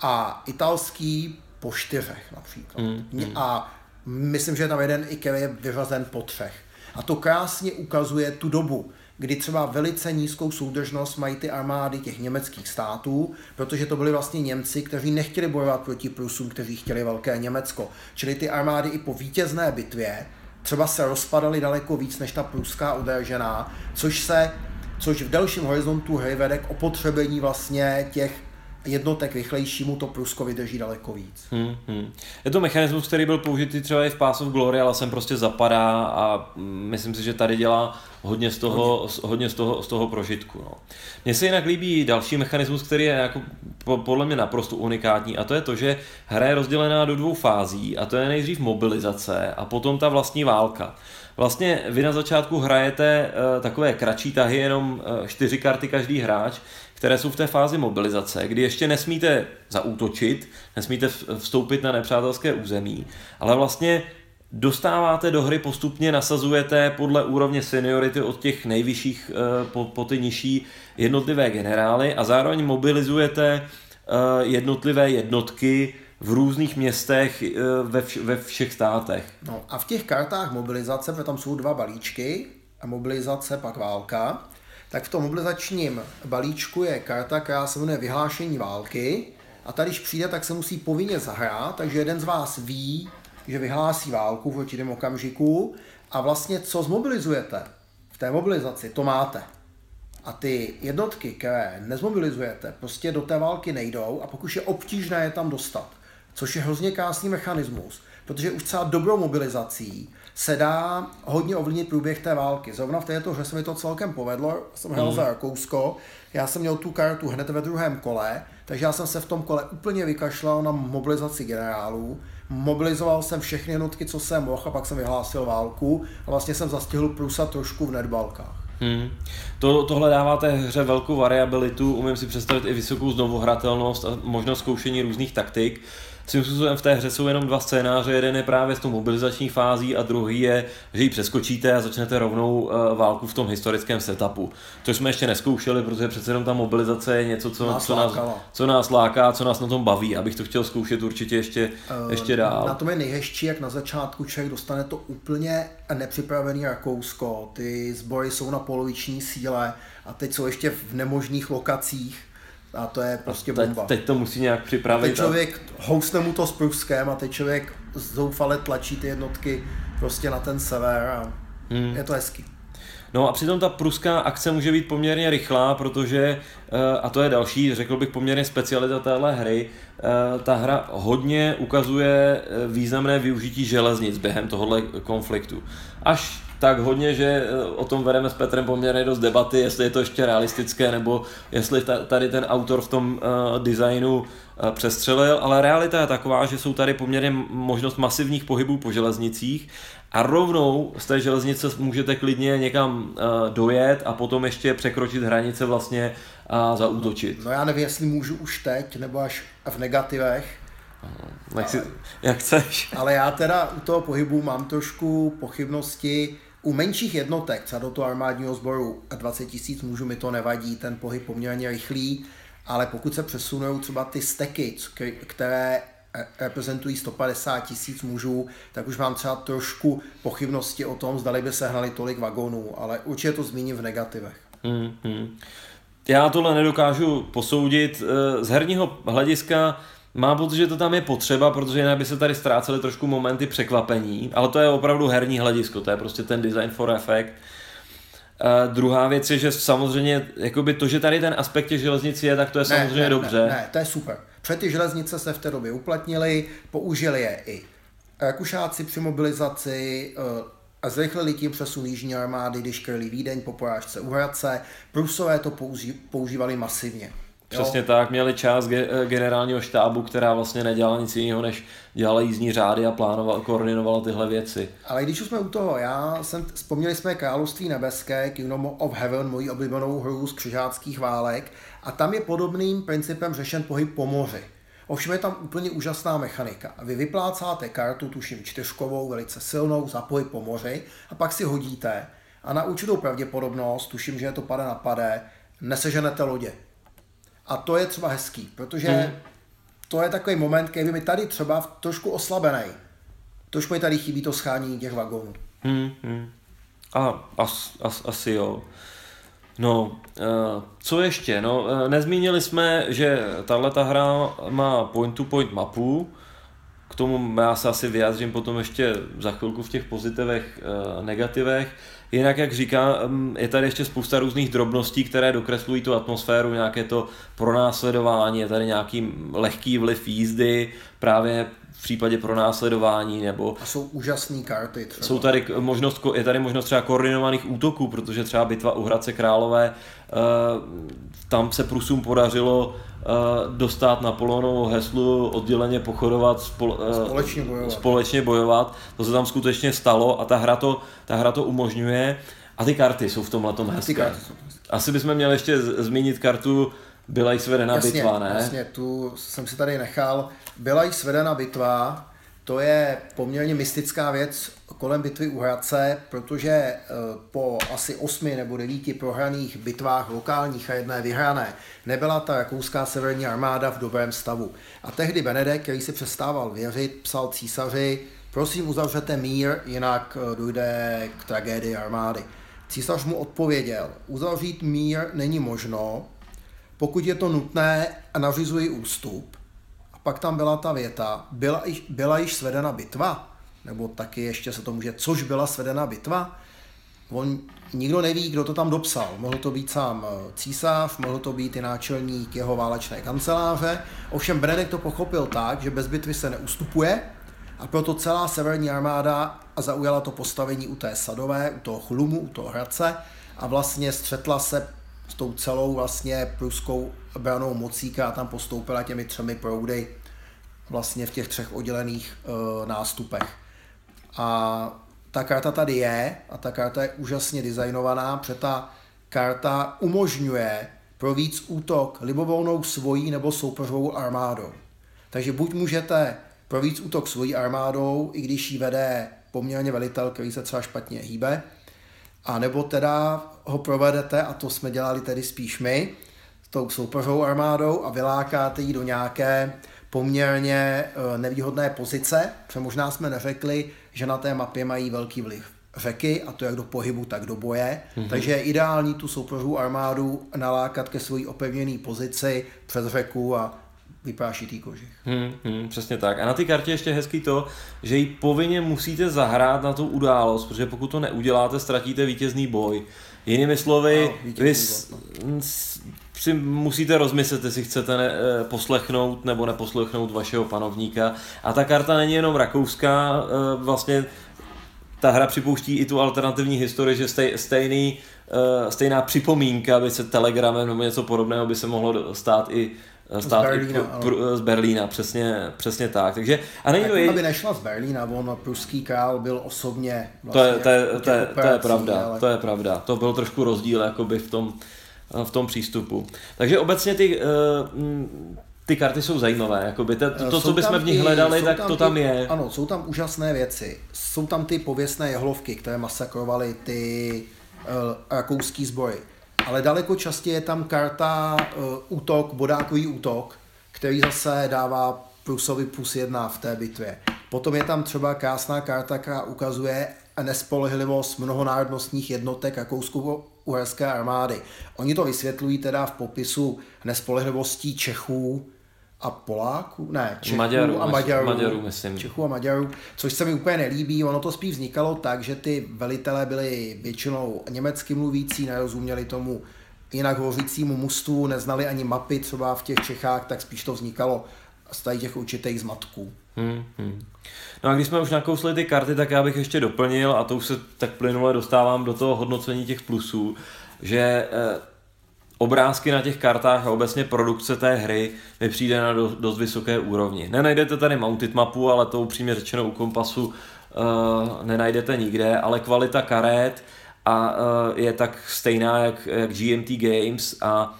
B: a italský po čtyřech například. Mm, A myslím, že je tam jeden i který je vyřazen po třech. A to krásně ukazuje tu dobu, kdy třeba velice nízkou soudržnost mají ty armády těch německých států, protože to byli vlastně Němci, kteří nechtěli bojovat proti Prusům, kteří chtěli velké Německo. Čili ty armády i po vítězné bitvě třeba se rozpadaly daleko víc než ta pruská udržená, což se což v delším horizontu hry vede k opotřebení vlastně těch jednotek rychlejšímu, to Prusko vydrží daleko víc.
A: Hmm, hmm. Je to mechanismus, který byl použitý třeba i v Pass of Glory, ale sem prostě zapadá a mm, myslím si, že tady dělá hodně z toho, hodně. hodně z toho, z toho prožitku. No. Mně se jinak líbí další mechanismus, který je jako po- podle mě naprosto unikátní a to je to, že hra je rozdělená do dvou fází a to je nejdřív mobilizace a potom ta vlastní válka. Vlastně vy na začátku hrajete uh, takové kratší tahy, jenom uh, čtyři karty každý hráč, které jsou v té fázi mobilizace, kdy ještě nesmíte zaútočit, nesmíte vstoupit na nepřátelské území, ale vlastně dostáváte do hry postupně, nasazujete podle úrovně seniority od těch nejvyšších eh, po, po ty nižší jednotlivé generály a zároveň mobilizujete eh, jednotlivé jednotky v různých městech eh, ve, vš- ve všech státech.
B: No a v těch kartách mobilizace, tam jsou dva balíčky, a mobilizace pak válka, tak v tom mobilizačním balíčku je karta, která se jmenuje vyhlášení války a tady, když přijde, tak se musí povinně zahrát, takže jeden z vás ví, že vyhlásí válku v určitém okamžiku a vlastně co zmobilizujete v té mobilizaci, to máte. A ty jednotky, které nezmobilizujete, prostě do té války nejdou a pokud je obtížné je tam dostat. Což je hrozně krásný mechanismus, protože už třeba dobrou mobilizací se dá hodně ovlivnit průběh té války. Zrovna v této hře se mi to celkem povedlo, jsem hrál za Rakousko, já jsem měl tu kartu hned ve druhém kole, takže já jsem se v tom kole úplně vykašlal na mobilizaci generálů, mobilizoval jsem všechny jednotky, co jsem mohl a pak jsem vyhlásil válku a vlastně jsem zastihl Prusa trošku v nedbalkách.
A: Hmm. To, tohle dává té hře velkou variabilitu, umím si představit i vysokou znovuhratelnost a možnost zkoušení různých taktik. Svým způsobem v té hře jsou jenom dva scénáře, jeden je právě s tou mobilizační fází a druhý je, že ji přeskočíte a začnete rovnou uh, válku v tom historickém setupu. To jsme ještě neskoušeli, protože přece jenom ta mobilizace je něco, co
B: Nás
A: co, nás,
B: lákala.
A: co nás láká, co nás na tom baví. Abych to chtěl zkoušet určitě ještě, ještě dál.
B: Na tom je nejhezčí, jak na začátku člověk dostane to úplně nepřipravený Rakousko. Ty sbory jsou na poloviční síle a teď jsou ještě v nemožných lokacích a to je prostě
A: teď,
B: bomba.
A: teď to musí nějak připravit.
B: Teď člověk housne mu to s Pruskem a teď člověk zoufale tlačí ty jednotky prostě na ten sever a hmm. je to hezký.
A: No a přitom ta pruská akce může být poměrně rychlá, protože, eh, a to je další, řekl bych poměrně specialita téhle hry, eh, ta hra hodně ukazuje eh, významné využití železnic během tohohle konfliktu. Až tak hodně, že eh, o tom vedeme s Petrem poměrně dost debaty, jestli je to ještě realistické, nebo jestli tady ten autor v tom uh, designu uh, přestřelil, ale realita je taková, že jsou tady poměrně možnost masivních pohybů po železnicích a rovnou z té železnice můžete klidně někam uh, dojet a potom ještě překročit hranice vlastně a zaútočit.
B: No já nevím, jestli můžu už teď, nebo až v negativech,
A: jak, si, jak chceš.
B: Ale já teda u toho pohybu mám trošku pochybnosti. U menších jednotek, třeba do toho armádního sboru a 20 tisíc mužů mi to nevadí, ten pohyb poměrně rychlý, ale pokud se přesunou třeba ty steky, které reprezentují 150 tisíc mužů, tak už mám třeba trošku pochybnosti o tom, zdali by se hnali tolik vagónů, ale určitě to zmíním v negativech.
A: Hmm, hmm. Já tohle nedokážu posoudit. Eh, z herního hlediska Mám pocit, že to tam je potřeba, protože jinak by se tady ztrácely trošku momenty překvapení, ale to je opravdu herní hledisko, to je prostě ten design for effect. Uh, druhá věc je, že samozřejmě jakoby to, že tady ten aspekt těch železnic je, tak to je ne, samozřejmě
B: ne,
A: dobře.
B: Ne, ne, to je super. Před ty železnice se v té době uplatnili, použili je i Rakušáci při mobilizaci, uh, a zrychlili tím přesun jižní armády, když kryli Vídeň po porážce u Hradce. Prusové to použí, používali masivně.
A: Přesně jo. tak, měli část ge- eh, generálního štábu, která vlastně nedělala nic jiného, než dělala jízdní řády a plánovala, koordinovala tyhle věci.
B: Ale když už jsme u toho, já jsem, vzpomněli jsme Království nebeské, Kingdom of Heaven, moji oblíbenou hru z křižáckých válek, a tam je podobným principem řešen pohyb po moři. Ovšem je tam úplně úžasná mechanika. Vy vyplácáte kartu, tuším čtyřkovou, velice silnou, za pohyb po moři, a pak si hodíte a na určitou pravděpodobnost, tuším, že je to pade na pade, neseženete lodě a to je třeba hezký, protože hmm. to je takový moment, který mi tady třeba trošku oslabený. Trošku mi tady chybí to schání těch vagónů.
A: Hmm, hmm. A as, as, asi jo. No, uh, co ještě? No, uh, nezmínili jsme, že tahle ta hra má point-to-point mapu, k tomu já se asi vyjádřím potom ještě za chvilku v těch pozitivech, uh, negativech. Jinak, jak říká, je tady ještě spousta různých drobností, které dokreslují tu atmosféru, nějaké to pronásledování, je tady nějaký lehký vliv jízdy, právě v případě pronásledování nebo...
B: A jsou úžasné karty
A: třeba. Jsou tady možnost, je tady možnost třeba koordinovaných útoků, protože třeba bitva u Hradce Králové, eh, tam se Prusům podařilo eh, dostat Napoleonovo heslu, odděleně pochodovat, spol,
B: eh, společně bojovat.
A: společně bojovat. To se tam skutečně stalo a ta hra to, ta hra to umožňuje. A ty karty jsou v tomhle tom hezké. Asi bychom měli ještě zmínit kartu byla jí svedena jasně, bitva, ne?
B: Jasně, tu jsem si tady nechal. Byla jí svedena bitva, to je poměrně mystická věc kolem bitvy u Hradce, protože eh, po asi osmi nebo devíti prohraných bitvách lokálních a jedné vyhrané nebyla ta rakouská severní armáda v dobrém stavu. A tehdy Benedek, který si přestával věřit, psal císaři, prosím uzavřete mír, jinak eh, dojde k tragédii armády. Císař mu odpověděl, uzavřít mír není možno, pokud je to nutné nařizuji ústup. A pak tam byla ta věta, byla, byla již svedena bitva, nebo taky ještě se to může, což byla svedena bitva. On, nikdo neví, kdo to tam dopsal. Mohl to být sám eh, císař, mohl to být i náčelník jeho válečné kanceláře. Ovšem Benedikt to pochopil tak, že bez bitvy se neustupuje a proto celá severní armáda zaujala to postavení u té Sadové, u toho Chlumu, u toho Hradce a vlastně střetla se s tou celou vlastně pruskou branou mocí, která tam postoupila těmi třemi proudy vlastně v těch třech oddělených uh, nástupech. A ta karta tady je a ta karta je úžasně designovaná, protože ta karta umožňuje pro víc útok libovolnou svojí nebo soupeřovou armádou. Takže buď můžete pro víc útok svojí armádou, i když ji vede poměrně velitel, který se třeba špatně hýbe, a nebo teda ho provedete, a to jsme dělali tedy spíš my, s tou soupeřovou armádou a vylákáte ji do nějaké poměrně eh, nevýhodné pozice, protože možná jsme neřekli, že na té mapě mají velký vliv řeky, a to jak do pohybu, tak do boje. Mm-hmm. Takže je ideální tu soupeřovou armádu nalákat ke své opevněné pozici přes řeku a vyprášitý kožich.
A: Hmm, hmm, přesně tak. A na ty kartě ještě hezký to, že ji povinně musíte zahrát na tu událost, protože pokud to neuděláte, ztratíte vítězný boj. Jinými slovy, no, vy si musíte rozmyslet, jestli chcete ne, eh, poslechnout nebo neposlechnout vašeho panovníka. A ta karta není jenom rakouská, eh, vlastně ta hra připouští i tu alternativní historii, že stej, stejný, uh, stejná připomínka, aby se telegramem nebo něco podobného by se mohlo stát i stát
B: z Berlína,
A: i pr, pr, z Berlína, přesně, přesně tak. Takže, a není to
B: aby nešla z Berlína, on pruský král byl osobně
A: vlastně to, je, to, je, to, je, to je pravda, ale... to je pravda. To byl trošku rozdíl jakoby v tom, v tom přístupu. Takže obecně ty, uh, ty karty jsou zajímavé, jakoby to, to, to co bychom v nich hledali, tak to tam je.
B: Ano, jsou tam úžasné věci. Jsou tam ty pověstné jehlovky, které masakrovaly ty uh, rakouský zbory. Ale daleko častěji je tam karta uh, útok, bodákový útok, který zase dává Prusovi plus jedna v té bitvě. Potom je tam třeba krásná karta, která ukazuje nespolehlivost mnohonárodnostních jednotek rakousko-uherské armády. Oni to vysvětlují teda v popisu nespolehlivostí Čechů a Poláků, ne, Čechů
A: Maďarů,
B: a Maďarů,
A: Maďarů myslím.
B: Čechů a Maďarů, což se mi úplně nelíbí. Ono to spíš vznikalo tak, že ty velitelé byli většinou německy mluvící, nerozuměli tomu jinak hovořícímu mustu, neznali ani mapy třeba v těch Čechách, tak spíš to vznikalo z těch určitých zmatků.
A: Hmm, hmm. No a když jsme už nakousli ty karty, tak já bych ještě doplnil, a to už se tak plynule dostávám do toho hodnocení těch plusů, že eh, obrázky na těch kartách a obecně produkce té hry mi přijde na dost vysoké úrovni. Nenajdete tady mounted mapu, ale to upřímně řečeno u kompasu uh, nenajdete nikde, ale kvalita karet a uh, je tak stejná jak, jak GMT Games a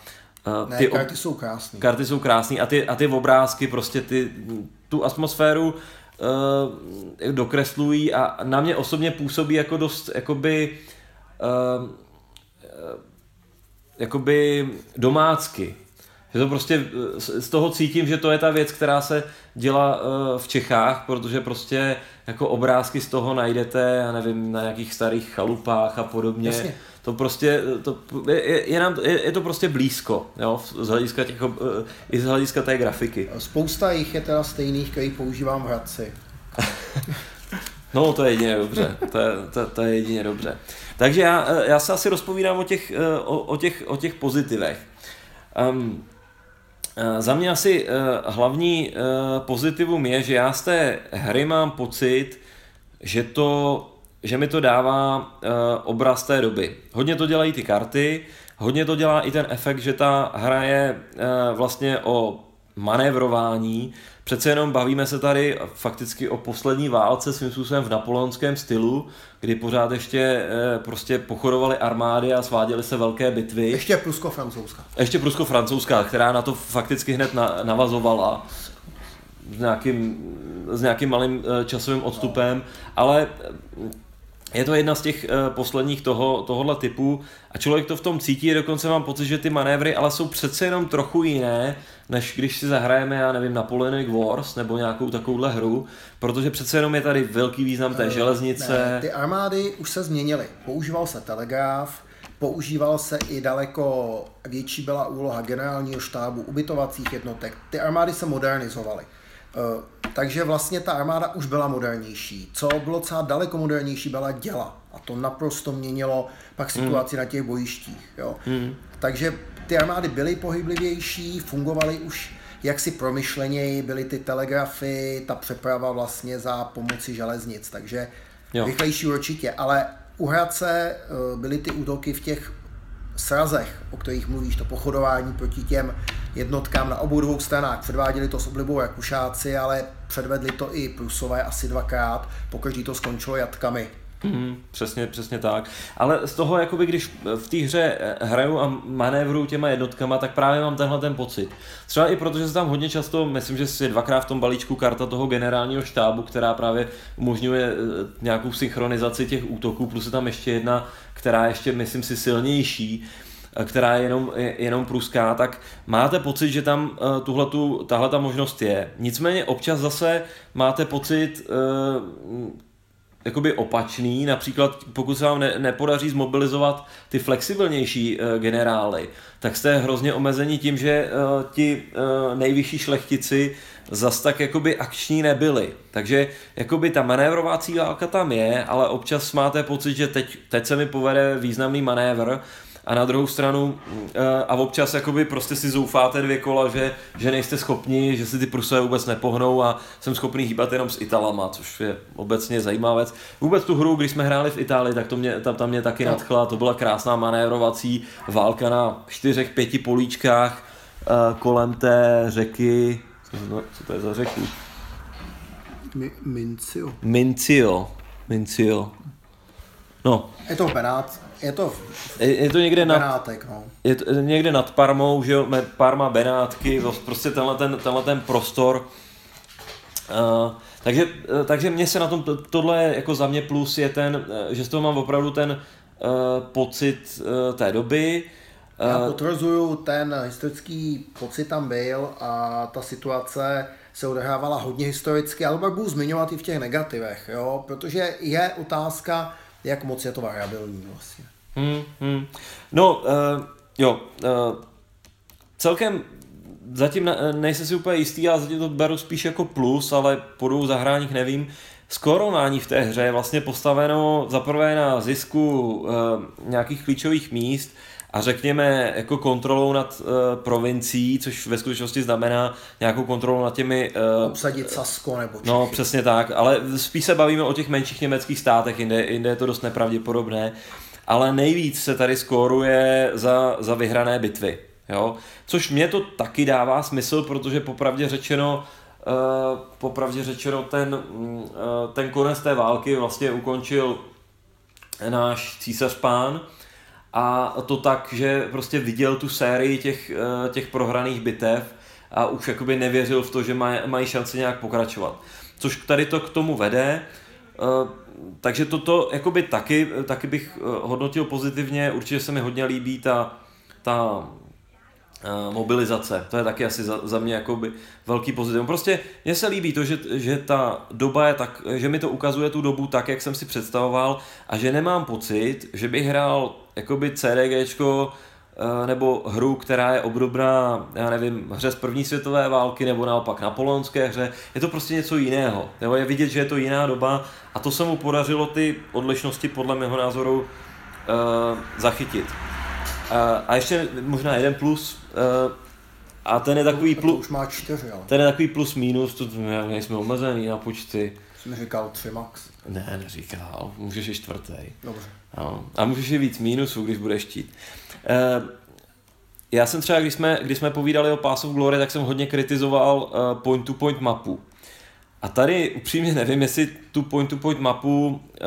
B: uh, ty ne, karty jsou krásné.
A: Karty jsou krásné a ty, a ty obrázky prostě ty, tu atmosféru uh, dokreslují a na mě osobně působí jako dost jakoby uh, jakoby domácky. Že to prostě z toho cítím, že to je ta věc, která se dělá v Čechách, protože prostě jako obrázky z toho najdete, já nevím, na nějakých starých chalupách a podobně. Jasně. To prostě, eh, to, je, je, nám, je, je to prostě blízko, jo, z hlediska těch, i z hlediska té grafiky.
B: Spousta jich je teda stejných, který používám v Hradci.
A: no, to je jedině dobře, to je, to, to je jedině dobře. Takže já, eh, já se asi rozpovídám o těch, eh, o, o těch, o těch pozitivech. Um, za mě asi hlavní pozitivum je, že já z té hry mám pocit, že, to, že mi to dává uh, obraz té doby. Hodně to dělají ty karty, hodně to dělá i ten efekt, že ta hra je uh, vlastně o manévrování, Přece jenom bavíme se tady fakticky o poslední válce svým způsobem v napoleonském stylu, kdy pořád ještě e, prostě pochorovali armády a sváděly se velké bitvy.
B: Ještě prusko-francouzská.
A: Ještě prusko-francouzská, která na to fakticky hned na, navazovala s nějakým, s nějakým malým časovým odstupem, ale je to jedna z těch uh, posledních toho, tohohle typu a člověk to v tom cítí, dokonce mám pocit, že ty manévry ale jsou přece jenom trochu jiné, než když si zahrajeme, já nevím, Napoleonic Wars nebo nějakou takovouhle hru, protože přece jenom je tady velký význam té uh, železnice.
B: Ne, ty armády už se změnily. Používal se telegraf, používal se i daleko větší byla úloha generálního štábu, ubytovacích jednotek. Ty armády se modernizovaly. Takže vlastně ta armáda už byla modernější. Co bylo třeba daleko modernější, byla děla. A to naprosto měnilo pak situaci mm. na těch bojištích. Jo. Mm. Takže ty armády byly pohyblivější, fungovaly už jaksi promyšleněji, byly ty telegrafy, ta přeprava vlastně za pomoci železnic, takže jo. rychlejší určitě. Ale u Hradce eh, byly ty útoky v těch srazech, o kterých mluvíš, to pochodování proti těm jednotkám na obou dvou stranách. Předváděli to s oblibou Rakušáci, ale předvedli to i Prusové asi dvakrát, pokaždý to skončilo jatkami.
A: Mm, přesně, přesně tak. Ale z toho, jakoby, když v té hře hraju a manévruju těma jednotkama, tak právě mám tenhle ten pocit. Třeba i protože se tam hodně často, myslím, že je dvakrát v tom balíčku karta toho generálního štábu, která právě umožňuje eh, nějakou synchronizaci těch útoků, plus je tam ještě jedna, která ještě, myslím si, silnější, eh, která je jenom, je, jenom pruská, tak máte pocit, že tam uh, tuhletu, tahle ta možnost je. Nicméně občas zase máte pocit, jakoby opačný, například pokud se vám ne, nepodaří zmobilizovat ty flexibilnější uh, generály, tak jste hrozně omezení tím, že uh, ti uh, nejvyšší šlechtici zas tak jakoby akční nebyli. Takže jakoby ta manévrovací válka tam je, ale občas máte pocit, že teď, teď se mi povede významný manévr a na druhou stranu eh, a občas jakoby prostě si zoufáte dvě kola, že, že nejste schopni, že si ty Prusové vůbec nepohnou a jsem schopný hýbat jenom s Italama, což je obecně zajímavá věc. Vůbec tu hru, když jsme hráli v Itálii, tak to mě, tam, tam mě taky nadchla, to byla krásná manévrovací válka na čtyřech, pěti políčkách eh, kolem té řeky, co to je za řeku?
B: Mi, Mincio.
A: Mincio. Mincio. No,
B: Je to v Benát, je to v
A: je, je to někde nad,
B: Benátek, no.
A: je to někde nad Parmou, že jo, Parma, Benátky, prostě tenhle ten, tenhle ten prostor. Uh, takže, uh, takže mě se na tom, to- tohle jako za mě plus je ten, uh, že z toho mám opravdu ten uh, pocit uh, té doby.
B: Já
A: Uh,
B: potvrzuju, ten historický pocit tam byl a ta situace se odehrávala hodně historicky, ale pak budu zmiňovat i v těch negativech, jo? protože je otázka, jak moc je to variabilní vlastně.
A: Hmm, hmm. No, uh, jo, uh, celkem zatím ne, nejsem si úplně jistý, já zatím to beru spíš jako plus, ale po dvou zahráních nevím. Skorování v té hře je vlastně postaveno zaprvé na zisku uh, nějakých klíčových míst a řekněme jako kontrolou nad uh, provincií, což ve skutečnosti znamená nějakou kontrolu nad těmi uh,
B: Obsadit Sasko nebo Čechy.
A: No, přesně tak, ale spíš se bavíme o těch menších německých státech, jinde, jinde je to dost nepravděpodobné, ale nejvíc se tady skóruje za, za vyhrané bitvy, jo? což mě to taky dává smysl, protože popravdě řečeno, uh, popravdě řečeno ten, uh, ten konec té války vlastně ukončil náš císař pán, a to tak, že prostě viděl tu sérii těch, eh, těch prohraných bitev a už jakoby nevěřil v to, že maj, mají šanci nějak pokračovat. Což tady to k tomu vede, eh, takže toto jakoby taky, taky bych eh, hodnotil pozitivně, určitě se mi hodně líbí ta, ta mobilizace, to je taky asi za, za mě jakoby velký pozitivum. Prostě mně se líbí to, že, že ta doba je tak, že mi to ukazuje tu dobu tak, jak jsem si představoval a že nemám pocit, že bych hrál jakoby CDGčko eh, nebo hru, která je obdobná, já nevím, hře z první světové války nebo naopak napoleonské hře, je to prostě něco jiného. Nebo je vidět, že je to jiná doba a to se mu podařilo ty odlišnosti podle mého názoru uh, zachytit. Uh, a ještě možná jeden plus, uh, a ten je takový
B: To
A: plus,
B: už má čtyři, ale
A: ten je takový plus minus, to nejsme omezený na počty.
B: jsem říkal tři max.
A: Ne, neříkal, můžeš i čtvrtý.
B: Dobře.
A: No. A můžeš i víc mínusů, když budeš chtít. Eh, já jsem třeba, když jsme, když jsme povídali o Pass of Glory, tak jsem hodně kritizoval eh, point-to-point mapu. A tady upřímně nevím, jestli tu point-to-point mapu, eh,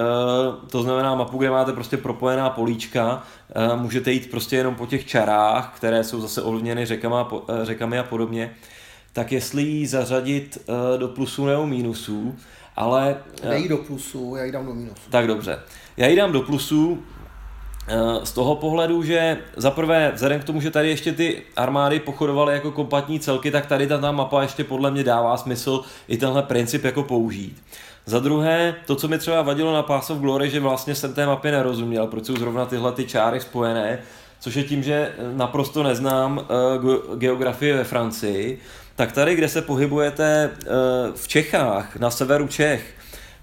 A: to znamená mapu, kde máte prostě propojená políčka, můžete jít prostě jenom po těch čarách, které jsou zase ovlivněny řekama, řekami a podobně, tak jestli ji zařadit do plusů nebo mínusů, ale... eh,
B: Dej do plusu, já ji dám do mínusu.
A: tak dobře. Já ji dám do plusů eh, z toho pohledu, že za prvé, vzhledem k tomu, že tady ještě ty armády pochodovaly jako kompletní celky, tak tady ta, ta mapa ještě podle mě dává smysl i tenhle princip jako použít. Za druhé, to, co mi třeba vadilo na Pass of Glory, že vlastně jsem té mapě nerozuměl, proč jsou zrovna tyhle ty čáry spojené, což je tím, že naprosto neznám ge- geografii ve Francii, tak tady, kde se pohybujete uh, v Čechách, na severu Čech,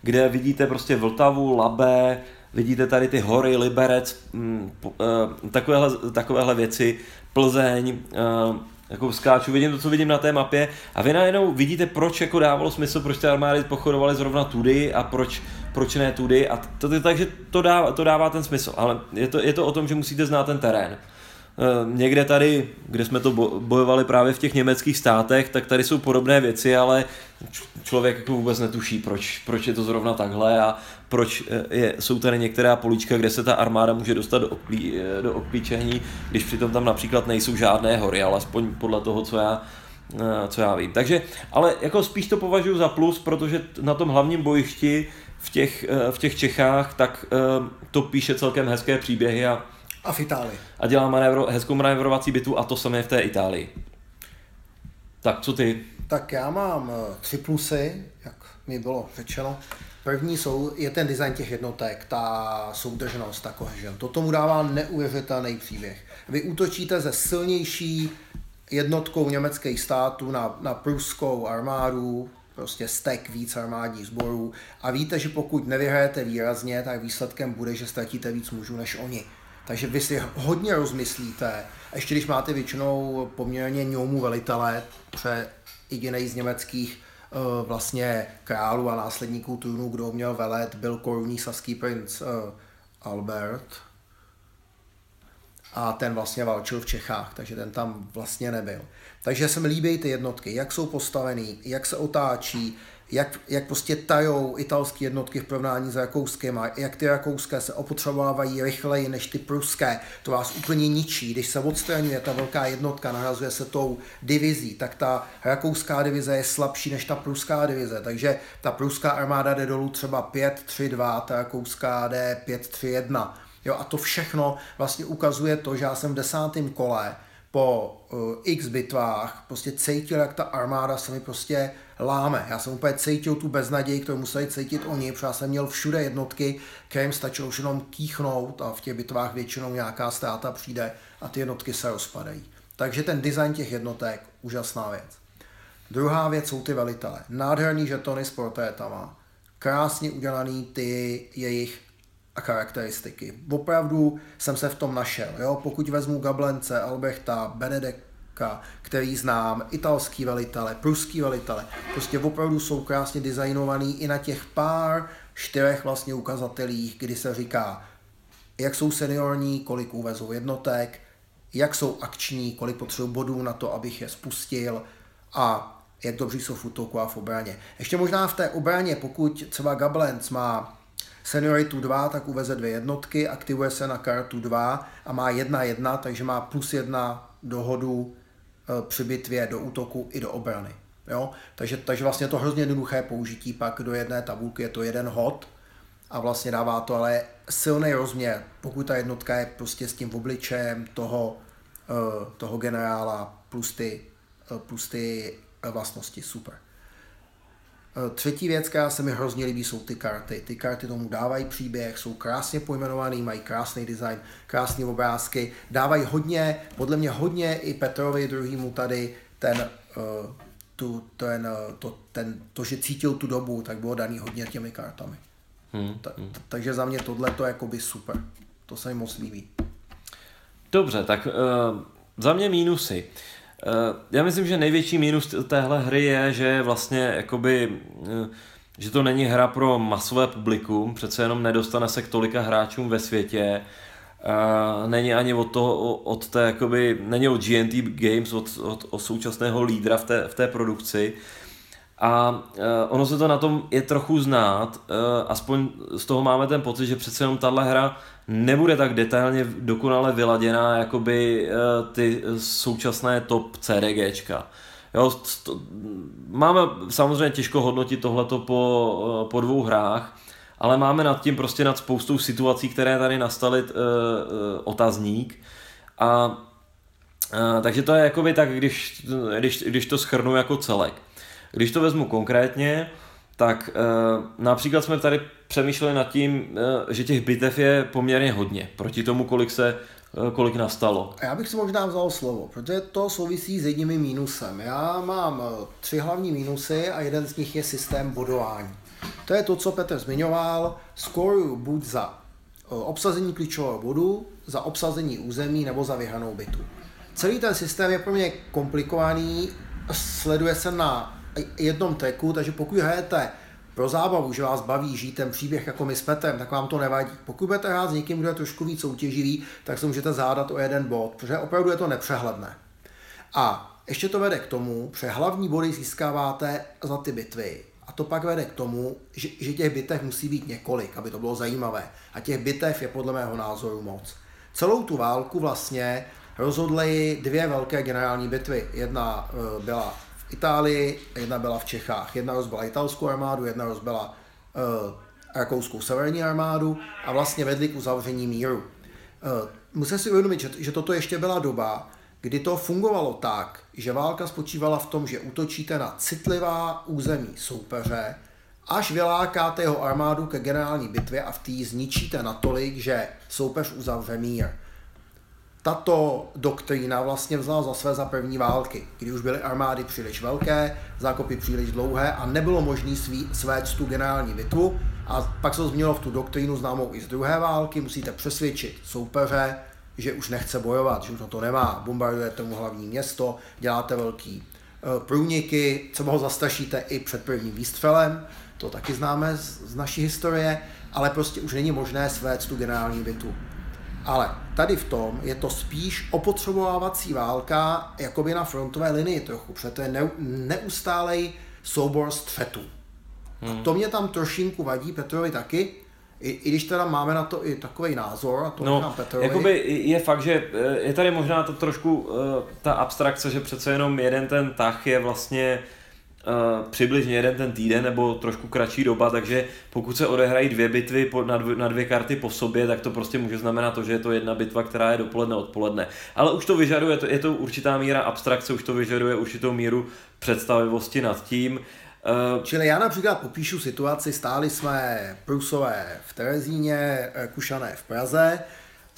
A: kde vidíte prostě Vltavu, Labe, vidíte tady ty hory, Liberec, mm, eh, takovéhle, takovéhle věci, Plzeň, eh, jako skáču, vidím to, co vidím na té mapě a vy najednou vidíte, proč jako dávalo smysl, proč ty armády pochodovaly zrovna tudy a proč, proč ne tudy a to, takže to dává, to dává ten smysl, ale je to, je to o tom, že musíte znát ten terén. Eh, Někde tady, kde jsme to bo- bojovali právě v těch německých státech, tak tady jsou podobné věci, ale člověk jako vůbec netuší, proč, proč je to zrovna takhle a proč eh, je, jsou tady některá políčka, kde se ta armáda může dostat do, oklí, eh, do obklíčení, když přitom tam například nejsou žádné hory, alespoň podle toho, co já, co já vím. Takže, ale jako spíš to považuji za plus, protože na tom hlavním bojišti v těch, v těch Čechách, tak to píše celkem hezké příběhy a
B: A v Itálii.
A: a dělá manévro, hezkou manévrovací bitu a to samé v té Itálii. Tak co ty?
B: Tak já mám eh, tři plusy, jak mi bylo řečeno. První jsou, je ten design těch jednotek, ta soudržnost, ta cohesion. To tomu dává neuvěřitelný příběh. Vy útočíte ze silnější jednotkou německých států na, na pruskou armádu, prostě stek víc armádních sborů a víte, že pokud nevyhrajete výrazně, tak výsledkem bude, že ztratíte víc mužů než oni. Takže vy si hodně rozmyslíte, ještě když máte většinou poměrně ňoumu velitele, pře jediný z německých uh, vlastně králů a následníků trůnu, kdo měl velet, byl korunní saský princ uh, Albert. A ten vlastně válčil v Čechách, takže ten tam vlastně nebyl. Takže se mi líbí ty jednotky, jak jsou postavený, jak se otáčí, jak, jak prostě tajou italské jednotky v porovnání s rakouskými, jak ty rakouské se opotřebovávají rychleji než ty pruské, to vás úplně ničí. Když se odstraňuje ta velká jednotka, nahrazuje se tou divizí, tak ta rakouská divize je slabší než ta pruská divize, takže ta pruská armáda jde dolů třeba 5-3-2, ta rakouská jde 5-3-1. Jo, a to všechno vlastně ukazuje to, že já jsem v desátém kole po uh, x bitvách prostě cítil, jak ta armáda se mi prostě láme. Já jsem úplně cítil tu beznaději, kterou museli cítit oni, protože já jsem měl všude jednotky, kterým stačilo už jenom kýchnout a v těch bitvách většinou nějaká ztráta přijde a ty jednotky se rozpadají. Takže ten design těch jednotek, úžasná věc. Druhá věc jsou ty velitele. Nádherný žetony s portrétama, krásně udělaný ty jejich charakteristiky. Opravdu jsem se v tom našel. Jo? Pokud vezmu Gablence, Albrechta, Benedeka, který znám, italský velitele, pruský velitele, prostě opravdu jsou krásně designovaný i na těch pár čtyřech vlastně ukazatelích, kdy se říká, jak jsou seniorní, kolik uvezou jednotek, jak jsou akční, kolik potřebují bodů na to, abych je spustil a jak dobří jsou v útoku a v obraně. Ještě možná v té obraně, pokud třeba Gablenc má senioritu 2, tak uveze dvě jednotky, aktivuje se na kartu 2 a má 1-1, takže má plus 1 dohodu e, při bitvě do útoku i do obrany. Jo? Takže, takže vlastně to hrozně jednoduché použití, pak do jedné tabulky je to jeden hod a vlastně dává to ale silný rozměr, pokud ta jednotka je prostě s tím obličejem toho, e, toho generála plus ty, e, plus ty vlastnosti, super. Eh, třetí věc, která se mi hrozně líbí, jsou ty karty. Ty karty tomu dávají příběh, jsou krásně pojmenovaný, mají krásný design, krásné obrázky, dávají hodně, podle mě hodně i Petrovi druhýmu tady ten, uh, tu, ten, uh, to, ten, to, že cítil tu dobu, tak bylo daný hodně těmi kartami. Hmm, ta, hmm. Ta, takže za mě tohle to je jakoby super. To se mi moc líbí.
A: Dobře, tak uh, za mě mínusy. Uh, Eh, já myslím, že největší mínus téhle hry je, že vlastně jakoby, eh, že to není hra pro masové publikum, přece jenom nedostane se k tolika hráčům ve světě, Uh, není ani od toho, od té, jakoby, není od GNT Games, od, od, od současného lídra v té, v té produkci. A uh, ono se to na tom je trochu znát, uh, aspoň z toho máme ten pocit, že přece jenom tahle hra nebude tak detailně dokonale vyladěná jako by uh, ty současné top CDGčka. Jo, to, máme samozřejmě těžko hodnotit tohleto po, po dvou hrách, ale máme nad tím prostě nad spoustou situací, které tady nastaly uh, uh, otazník a uh, takže to je jakoby tak, když, když, když to schrnu jako celek. Když to vezmu konkrétně, tak uh, například jsme tady přemýšleli nad tím, uh, že těch bitev je poměrně hodně, proti tomu, kolik se uh, kolik nastalo.
B: Já bych si možná vzal slovo, protože to souvisí s jedním mínusem. Já mám tři hlavní mínusy a jeden z nich je systém bodování. To je to, co Petr zmiňoval, skoruju buď za obsazení klíčového bodu, za obsazení území nebo za vyhranou bytu. Celý ten systém je pro mě komplikovaný, sleduje se na jednom teku, takže pokud hrajete pro zábavu, že vás baví žít ten příběh jako my s Petrem, tak vám to nevadí. Pokud budete hrát s někým, kdo je trošku víc soutěživý, tak se můžete zádat o jeden bod, protože opravdu je to nepřehledné. A ještě to vede k tomu, že hlavní body získáváte za ty bitvy. A to pak vede k tomu, že, že těch bitev musí být několik, aby to bylo zajímavé. A těch bitev je podle mého názoru moc. Celou tu válku vlastně rozhodly dvě velké generální bitvy. Jedna uh, Itálii, jedna byla v Čechách. Jedna rozbila italskou armádu, jedna rozbila uh, rakouskou severní armádu a vlastně vedli k uzavření míru. Uh, musím si uvědomit, že, že toto ještě byla doba, kdy to fungovalo tak, že válka spočívala v tom, že útočíte na citlivá území soupeře, až vylákáte jeho armádu ke generální bitvě a v té zničíte natolik, že soupeř uzavře mír tato doktrína vlastně vzala za své za první války, kdy už byly armády příliš velké, zákopy příliš dlouhé a nebylo možné svést tu generální bitvu. A pak se to změnilo v tu doktrínu známou i z druhé války, musíte přesvědčit soupeře, že už nechce bojovat, že už na to nemá, bombardujete mu hlavní město, děláte velký eh, průniky, třeba ho zastrašíte i před prvním výstřelem, to taky známe z, z naší historie, ale prostě už není možné svést tu generální bitvu. Ale tady v tom je to spíš opotřebovávací válka jakoby na frontové linii trochu, protože to je ne, neustálej soubor střetů. Hmm. A to mě tam trošinku vadí, Petrovi taky, i, I když teda máme na to i takový názor, a to
A: no,
B: Petrovi.
A: Jakoby je fakt, že eh, je tady možná to trošku uh, ta abstrakce, že přece jenom jeden ten tah je vlastně uh, přibližně jeden ten týden nebo trošku kratší doba, takže pokud se odehrají dvě bitvy po, na, dvě, na dvě karty po sobě, tak to prostě může znamenat to, že je to jedna bitva, která je dopoledne, odpoledne. Ale už to vyžaduje, to, je to určitá míra abstrakce, už to vyžaduje určitou míru představivosti nad tím.
B: Uh, Čili já například popíšu situaci, stáli jsme Prusové v Terezíně, Kušané v Praze,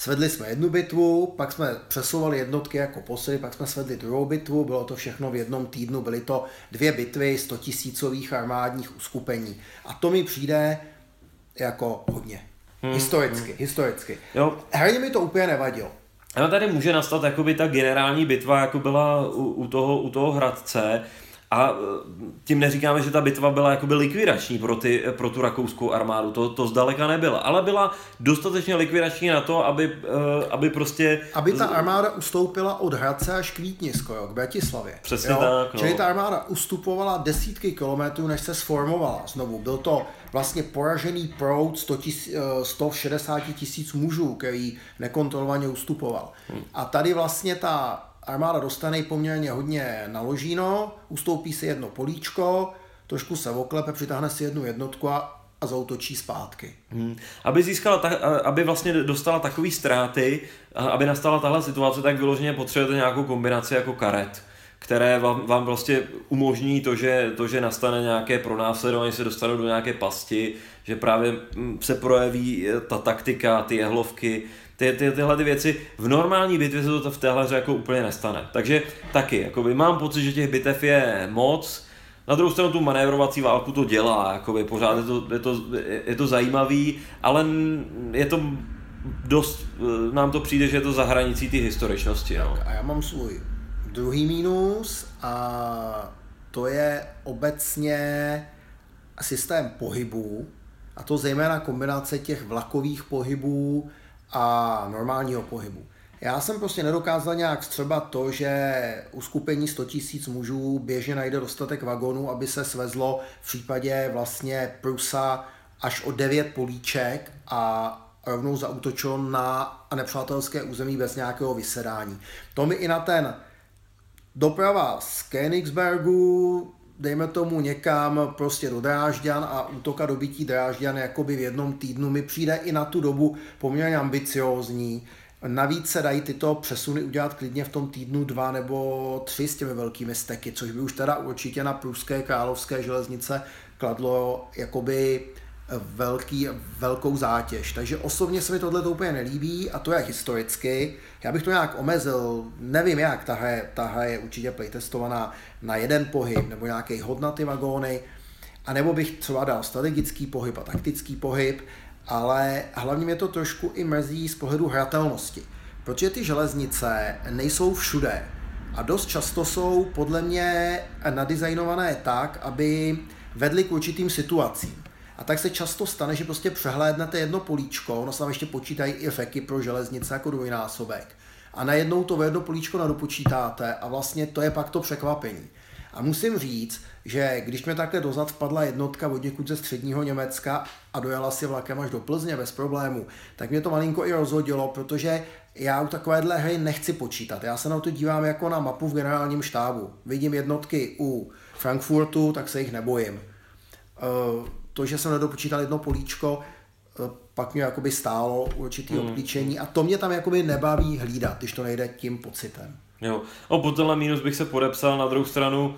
B: Svedli jsme jednu bitvu, pak jsme přesouvali jednotky jako posily, pak jsme svedli druhou bitvu, bylo to všechno v jednom týdnu, byly to dvě bitvy 100 tisícových armádních uskupení. A to mi přijde jako hodně. Hmm. Historicky, hmm. historicky. Jo. Herně mi to úplně nevadilo.
A: Ale tady může nastat jakoby ta generální bitva, jako byla u, u, toho, u toho Hradce, a e, tím neříkáme, že ta bitva byla jakoby likvidační pro, ty, pro tu rakouskou armádu, to, to zdaleka nebyla, ale byla dostatečně likvidační na to, aby, e, aby prostě...
B: Aby ta armáda ustoupila od Hradce až k Vítni skoro, k Bratislavě.
A: Přesně jo? tak.
B: No. Čili ta armáda ustupovala desítky kilometrů, než se sformovala znovu. Byl to vlastně poražený proud 100 tis, 160 tisíc mužů, který nekontrolovaně ustupoval. Hmm. A tady vlastně ta armáda dostane poměrně hodně naložíno, ustoupí si jedno políčko, trošku se oklepe, přitáhne si jednu jednotku a, a zautočí zpátky.
A: Hmm. Aby získala, ta, aby vlastně dostala takové ztráty, aby nastala tahle situace, tak vyloženě potřebujete nějakou kombinaci jako karet které vám, vám prostě umožní to že, to, že nastane nějaké pronásledování, se dostanou do nějaké pasti, že právě hm, se projeví ta taktika, ty jehlovky, ty, ty, tyhle ty věci. V normální bitvě se to v téhle hře jako úplně nestane. Takže taky, jakoby, mám pocit, že těch bitev je moc, na druhou stranu tu manévrovací válku to dělá, jakoby, pořád je to, je, to, je to zajímavý, ale je to dost, eh, nám to přijde, že je to za hranicí ty historičnosti. No.
B: A já mám svůj druhý mínus a to je obecně systém pohybů, a to zejména kombinace těch vlakových pohybů a normálního pohybu. Já jsem prostě nedokázal nějak třeba to, že uskupení 100 000 mužů běžně najde dostatek vagonů, aby se svezlo v případě vlastně Prusa až o 9 políček a rovnou zautočil na nepřátelské území bez nějakého vysedání. To mi i na ten doprava z Königsbergu dejme tomu někam prostě do Drážďan a útoka dobytí Drážďan jakoby v jednom týdnu mi přijde i na tu dobu poměrně ambiciózní. Navíc se dají tyto přesuny udělat klidně v tom týdnu dva nebo tři s těmi velkými steky, což by už teda určitě na pruské královské železnice kladlo jakoby velký, velkou zátěž. Takže osobně se mi tohle to úplně nelíbí a to je historicky. Já bych to nějak omezil, nevím jak, ta hra, ta hra je určitě playtestovaná na jeden pohyb nebo nějaký hod na ty vagóny, a nebo bych třeba dal strategický pohyb a taktický pohyb, ale hlavně mě to trošku i mrzí z pohledu hratelnosti, protože ty železnice nejsou všude a dost často jsou podle mě nadizajnované tak, aby vedly k určitým situacím. A tak se často stane, že prostě přehlédnete jedno políčko, ono se tam ještě počítají i feky pro železnice jako dvojnásobek. A najednou to jedno políčko nadopočítáte a vlastně to je pak to překvapení. A musím říct, že když mi takhle dozad vpadla jednotka od někud ze středního Německa a dojela si vlakem až do Plzně bez problému, tak mě to malinko i rozhodilo, protože já u takovéhle hry nechci počítat. Já se na to dívám jako na mapu v generálním štábu. Vidím jednotky u Frankfurtu, tak se jich nebojím. Eh, to, že jsem nedopočítal jedno políčko, eh, pak mě jakoby stálo určitý mm. obklíčení a to mě tam jakoby nebaví hlídat, když to nejde tím pocitem.
A: Jo, o po tenhle mínus bych se podepsal, na druhou stranu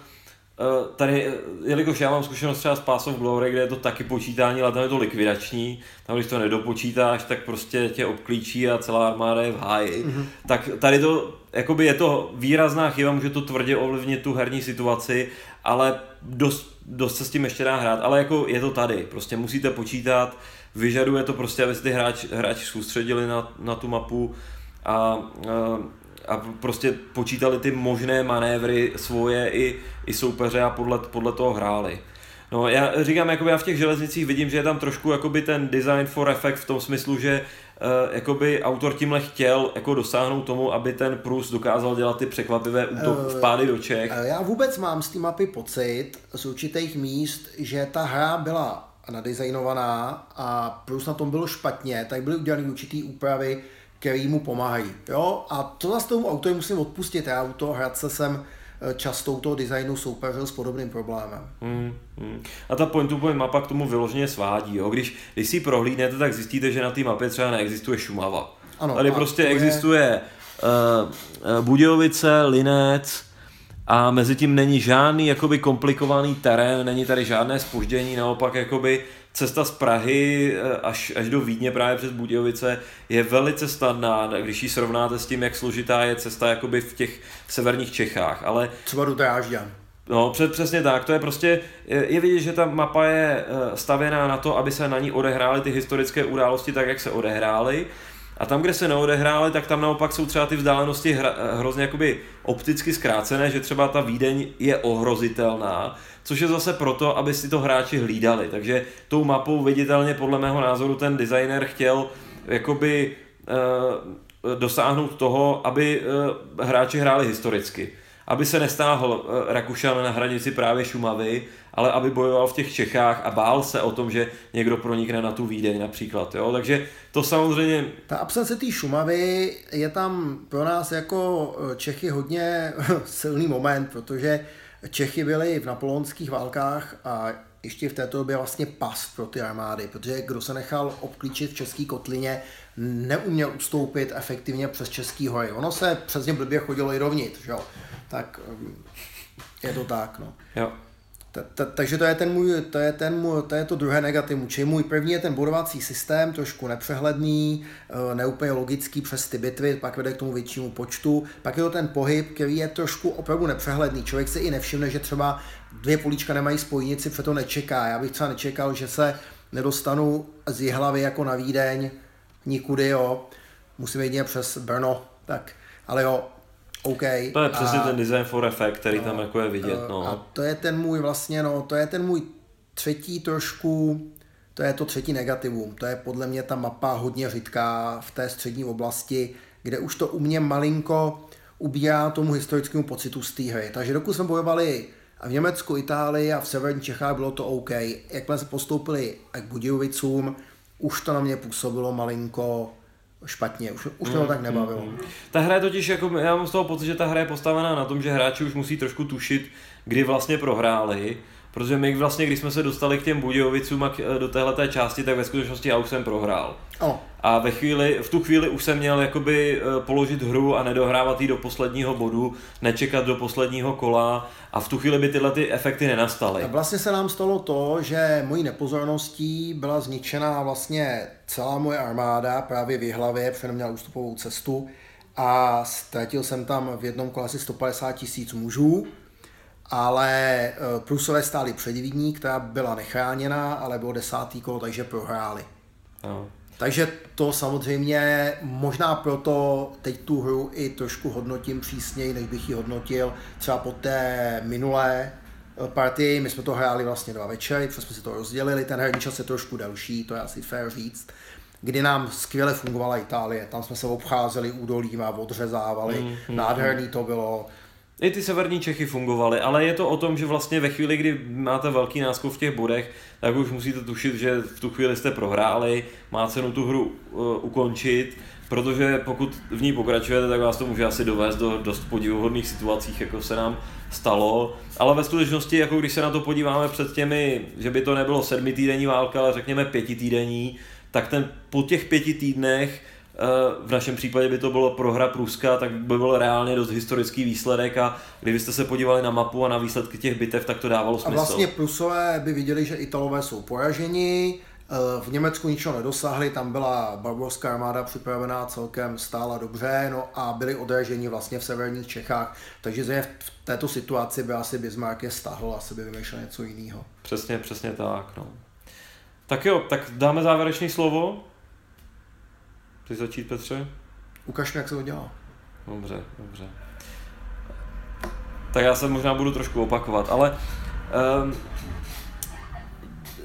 A: Eh, tady, eh, jelikož já mám zkušenost třeba z Pass of Glory, kde je to taky počítání, ale tam je to likvidační, tam když to nedopočítáš, tak prostě tě obklíčí a celá armáda je v háji. Mm-hmm. Tak tady to, jakoby je to výrazná chyba, může to tvrdě ovlivnit tu herní situaci, ale dost, dost se s tím ještě dá hrát, ale jako je to tady, prostě musíte počítat, vyžaduje to prostě, aby se ty hráči, hráči soustředili na, na tu mapu a, a prostě počítali ty možné manévry svoje i, i soupeře a podle, podle toho hráli. No já říkám, jakoby já v těch železnicích vidím, že je tam trošku jakoby ten design for effect v tom smyslu, že jakoby autor tímhle chtěl jako dosáhnout tomu, aby ten Prus dokázal dělat ty překvapivé útok, uh, vpády do Čech.
B: Uh, já vůbec mám z té mapy pocit z určitých míst, že ta hra byla nadizajnovaná a Prus na tom bylo špatně, tak byly udělané určitý úpravy, který mu pomáhají. Jo? A to zase tomu autoru musím odpustit. Já u toho hradce jsem eh, často u toho designu soupeřil s podobným problémem.
A: Hmm, hmm. A ta point to point mapa k tomu vyloženě svádí. Jo? Když, když si ji prohlídnete, tak zjistíte, že na té mapě třeba neexistuje Šumava. Ano, Tady prostě existuje je... uh, Budějovice, Linec, a mezi tím není žádný jakoby komplikovaný terén, není tady žádné spoždění, naopak jakoby cesta z Prahy eh, až, až do Vídně právě přes Budějovice je velice snadná, když ji srovnáte s tím, jak složitá je cesta jakoby v těch severních Čechách, ale...
B: Třeba do Drážďan.
A: No, před, přesně tak. To je prostě, je vidět, že ta mapa je eh, stavěná na to, aby se na ní odehrály ty historické události tak, jak se odehrály. A tam, kde se neodehrály, tak tam naopak jsou třeba ty vzdálenosti hra, eh, hrozně jakoby opticky zkrácené, že třeba ta Vídeň je ohrozitelná, což je zase proto, aby si to hráči hlídali. Takže tou mapou viditelně podle mého názoru ten designer chtěl jakoby uh, dosáhnout toho, aby uh, hráči hráli historicky. Aby se nestáhl uh, Rakušan na hranici právě Šumavy, ale aby bojoval v těch Čechách a bál se o tom, že někdo pronikne na tu Vídeň například. Jo? Takže to samozřejmě...
B: Ta absence té Šumavy je tam pro nás jako Čechy hodně silný moment, protože Čechy byli v napoleonských válkách a ještě v této době vlastně pas pro ty armády, protože kdo se nechal obklíčit v české kotlině, neuměl ustoupit efektivně přes Český hory. Ono se přesně blbě chodilo i dovnitř, jo. Tak um, je to tak, no.
A: Jo.
B: Takže to je, ten můj, to, je ten můj, to je to druhé negativum. Čili můj první je ten bodovací systém, trošku nepřehledný, eh, neúplně logický přes ty bitvy, pak vede k tomu většímu počtu. Pak je to ten pohyb, který je trošku opravdu nepřehledný. Člověk si i nevšimne, že třeba dvě políčka nemají spojnici, to nečeká. Já bych třeba nečekal, že se nedostanu z hlavy jako na Vídeň nikudy, jo. Musím jít přes Brno, tak ale jo, OK.
A: To je přesně a, ten design for effect, který no, tam jako je vidět. No.
B: A to je ten můj vlastně, no, to je ten můj třetí trošku, to je to třetí negativum. To je podle mě ta mapa hodně řidká v té střední oblasti, kde už to u mě malinko ubírá tomu historickému pocitu z té hry. Takže dokud jsme bojovali a v Německu, Itálii a v severní Čechách bylo to OK. Jakmile se postoupili k Budějovicům, už to na mě působilo malinko špatně, už, už mě to mm, tak nebavilo. Mm, mm.
A: Ta hra je totiž, jako, já mám z toho pocit, že ta hra je postavená na tom, že hráči už musí trošku tušit, kdy vlastně prohráli, protože my vlastně, když jsme se dostali k těm Budějovicům a do téhle části, tak ve skutečnosti já už jsem prohrál.
B: Oh.
A: A ve chvíli, v tu chvíli už jsem měl jakoby eh, položit hru a nedohrávat ji do posledního bodu, nečekat do posledního kola a v tu chvíli by tyhle ty efekty nenastaly.
B: A vlastně se nám stalo to, že mojí nepozorností byla zničena vlastně celá moje armáda právě v hlavě, protože měla ústupovou cestu a ztratil jsem tam v jednom kole asi 150 tisíc mužů, ale eh, Prusové stáli před Vídní, která byla nechráněná, ale bylo desátý kolo, takže prohráli.
A: No.
B: Takže to samozřejmě možná proto teď tu hru i trošku hodnotím přísněji, než bych ji hodnotil třeba po té minulé eh, partii. My jsme to hráli vlastně dva večery, protože jsme si to rozdělili, ten herní čas je trošku delší, to je asi fair říct kdy nám skvěle fungovala Itálie. Tam jsme se obcházeli údolím a odřezávali. Mm, mm, Nádherný to bylo.
A: I ty severní Čechy fungovaly, ale je to o tom, že vlastně ve chvíli, kdy máte velký náskok v těch bodech, tak už musíte tušit, že v tu chvíli jste prohráli, má cenu tu hru uh, ukončit, protože pokud v ní pokračujete, tak vás to může asi dovést do dost podivuhodných situacích, jako se nám stalo. Ale ve skutečnosti, jako když se na to podíváme před těmi, že by to nebylo sedmi týdenní válka, ale řekněme pěti týdenní, tak ten po těch pěti týdnech v našem případě by to bylo prohra Pruska, tak by byl reálně dost historický výsledek a kdybyste se podívali na mapu a na výsledky těch bitev, tak to dávalo smysl.
B: A vlastně Prusové by viděli, že Italové jsou poraženi, v Německu ničeho nedosáhli, tam byla barbarská armáda připravená celkem stála dobře no a byli odraženi vlastně v severních Čechách, takže v této situaci by asi Bismarck je stahl, asi by vymýšlel něco jiného.
A: Přesně, přesně tak. No. Tak jo, tak dáme závěrečné slovo. Chceš začít, Petře?
B: Ukaž mi, jak se to dělá.
A: Dobře, dobře. Tak já se možná budu trošku opakovat, ale um,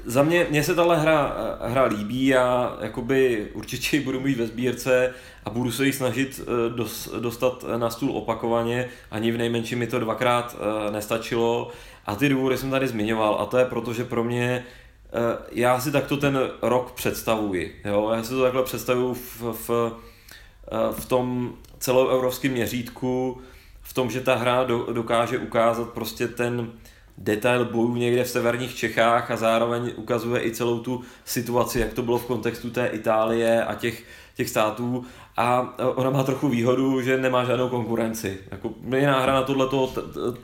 A: za mě, mně se tahle hra, hra líbí a jakoby určitě ji budu mít ve sbírce a budu se ji snažit eh, dos, dostat na stůl opakovaně, ani v nejmenším mi to dvakrát eh, nestačilo a ty důvody jsem tady zmiňoval a to je proto, že pro mě eh, já si takto ten rok představuji. Jo? Já si to takhle představuji v, v, v tom celoevropském měřítku, v tom, že ta hra do, dokáže ukázat prostě ten detail bojů někde v severních Čechách a zároveň ukazuje i celou tu situaci, jak to bylo v kontextu té Itálie a těch, těch států a ona má trochu výhodu, že nemá žádnou konkurenci. Jako, jiná hra na tohleto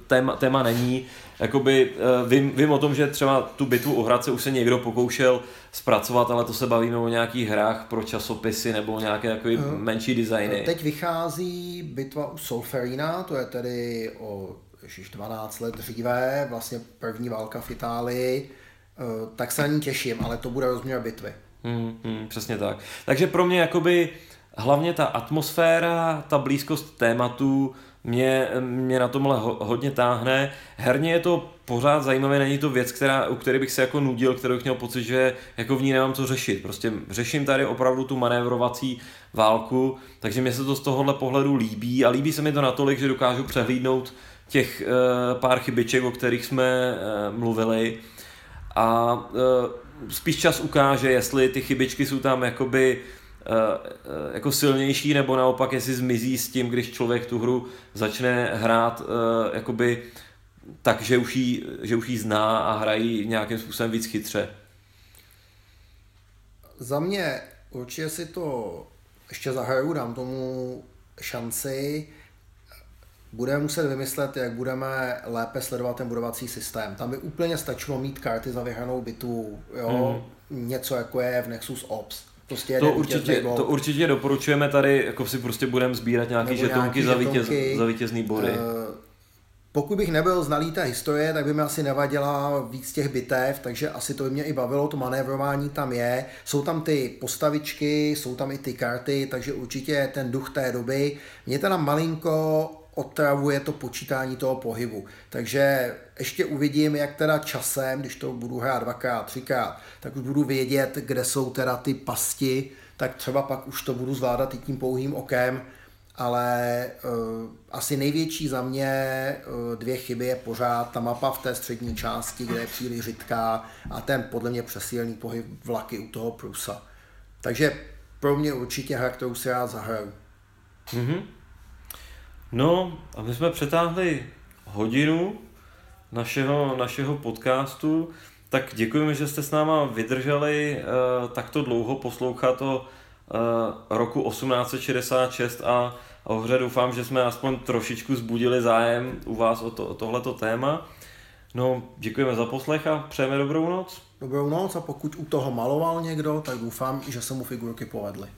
A: téma, téma není. Jakoby, eh, vím, vím o tom, že třeba tu bitvu o Hradce už se někdo pokoušel zpracovat, ale to se bavíme o nějakých hrách pro časopisy nebo nějaké takové uh, menší designy.
B: Teď vychází bitva u Solferina, to je tedy o ježiš, 12 let dříve, vlastně první válka v Itálii, eh, tak se na ní těším, ale to bude rozměr bitvy.
A: Hmm, hmm, přesně tak. Takže pro mě jakoby hlavně ta atmosféra, ta blízkost tématu mě, mě na tomhle ho, hodně táhne. Herně je to pořád zajímavé, není to věc, která, u které bych se jako nudil, kterou bych měl pocit, že jako v ní nemám co řešit. Prostě řeším tady opravdu tu manévrovací válku, takže mě se to z tohohle pohledu líbí a líbí se mi to natolik, že dokážu přehlídnout těch uh, pár chybiček, o kterých jsme uh, mluvili a uh, spíš čas ukáže, jestli ty chybičky jsou tam jakoby jako silnější, nebo naopak jestli zmizí s tím, když člověk tu hru začne hrát uh, jakoby tak, že už, jí, že už jí zná a hrají nějakým způsobem víc chytře.
B: Za mě určitě si to ještě zahraju, dám tomu šanci budeme muset vymyslet, jak budeme lépe sledovat ten budovací systém. Tam by úplně stačilo mít karty za vyhranou bitvu, jo? Mm. něco jako je v Nexus Ops.
A: Prostě to, určitě, to určitě doporučujeme tady, jako si prostě budeme sbírat nějaké žetonky, za, vítěz, za vítězný body. Uh,
B: pokud bych nebyl znalý té historie, tak by mi asi nevadila víc těch bitev, takže asi to by mě i bavilo, to manévrování tam je. Jsou tam ty postavičky, jsou tam i ty karty, takže určitě ten duch té doby. Mě teda malinko otravuje to počítání toho pohybu. Takže ještě uvidím, jak teda časem, když to budu hrát dvakrát, třikrát, tak už budu vědět, kde jsou teda ty pasti, tak třeba pak už to budu zvládat i tím pouhým okem, ale uh, asi největší za mě uh, dvě chyby je pořád ta mapa v té střední části, kde je příliš řidká a ten podle mě přesílný pohyb vlaky u toho Prusa. Takže pro mě určitě hra, kterou si rád zahraju. Mm-hmm.
A: No a my jsme přetáhli hodinu našeho, našeho podcastu, tak děkujeme, že jste s náma vydrželi uh, takto dlouho poslouchat to uh, roku 1866 a, a o hře doufám, že jsme aspoň trošičku zbudili zájem u vás o, to, o tohleto téma. No, děkujeme za poslech a přejeme dobrou noc.
B: Dobrou noc a pokud u toho maloval někdo, tak doufám, že se mu figurky povedly.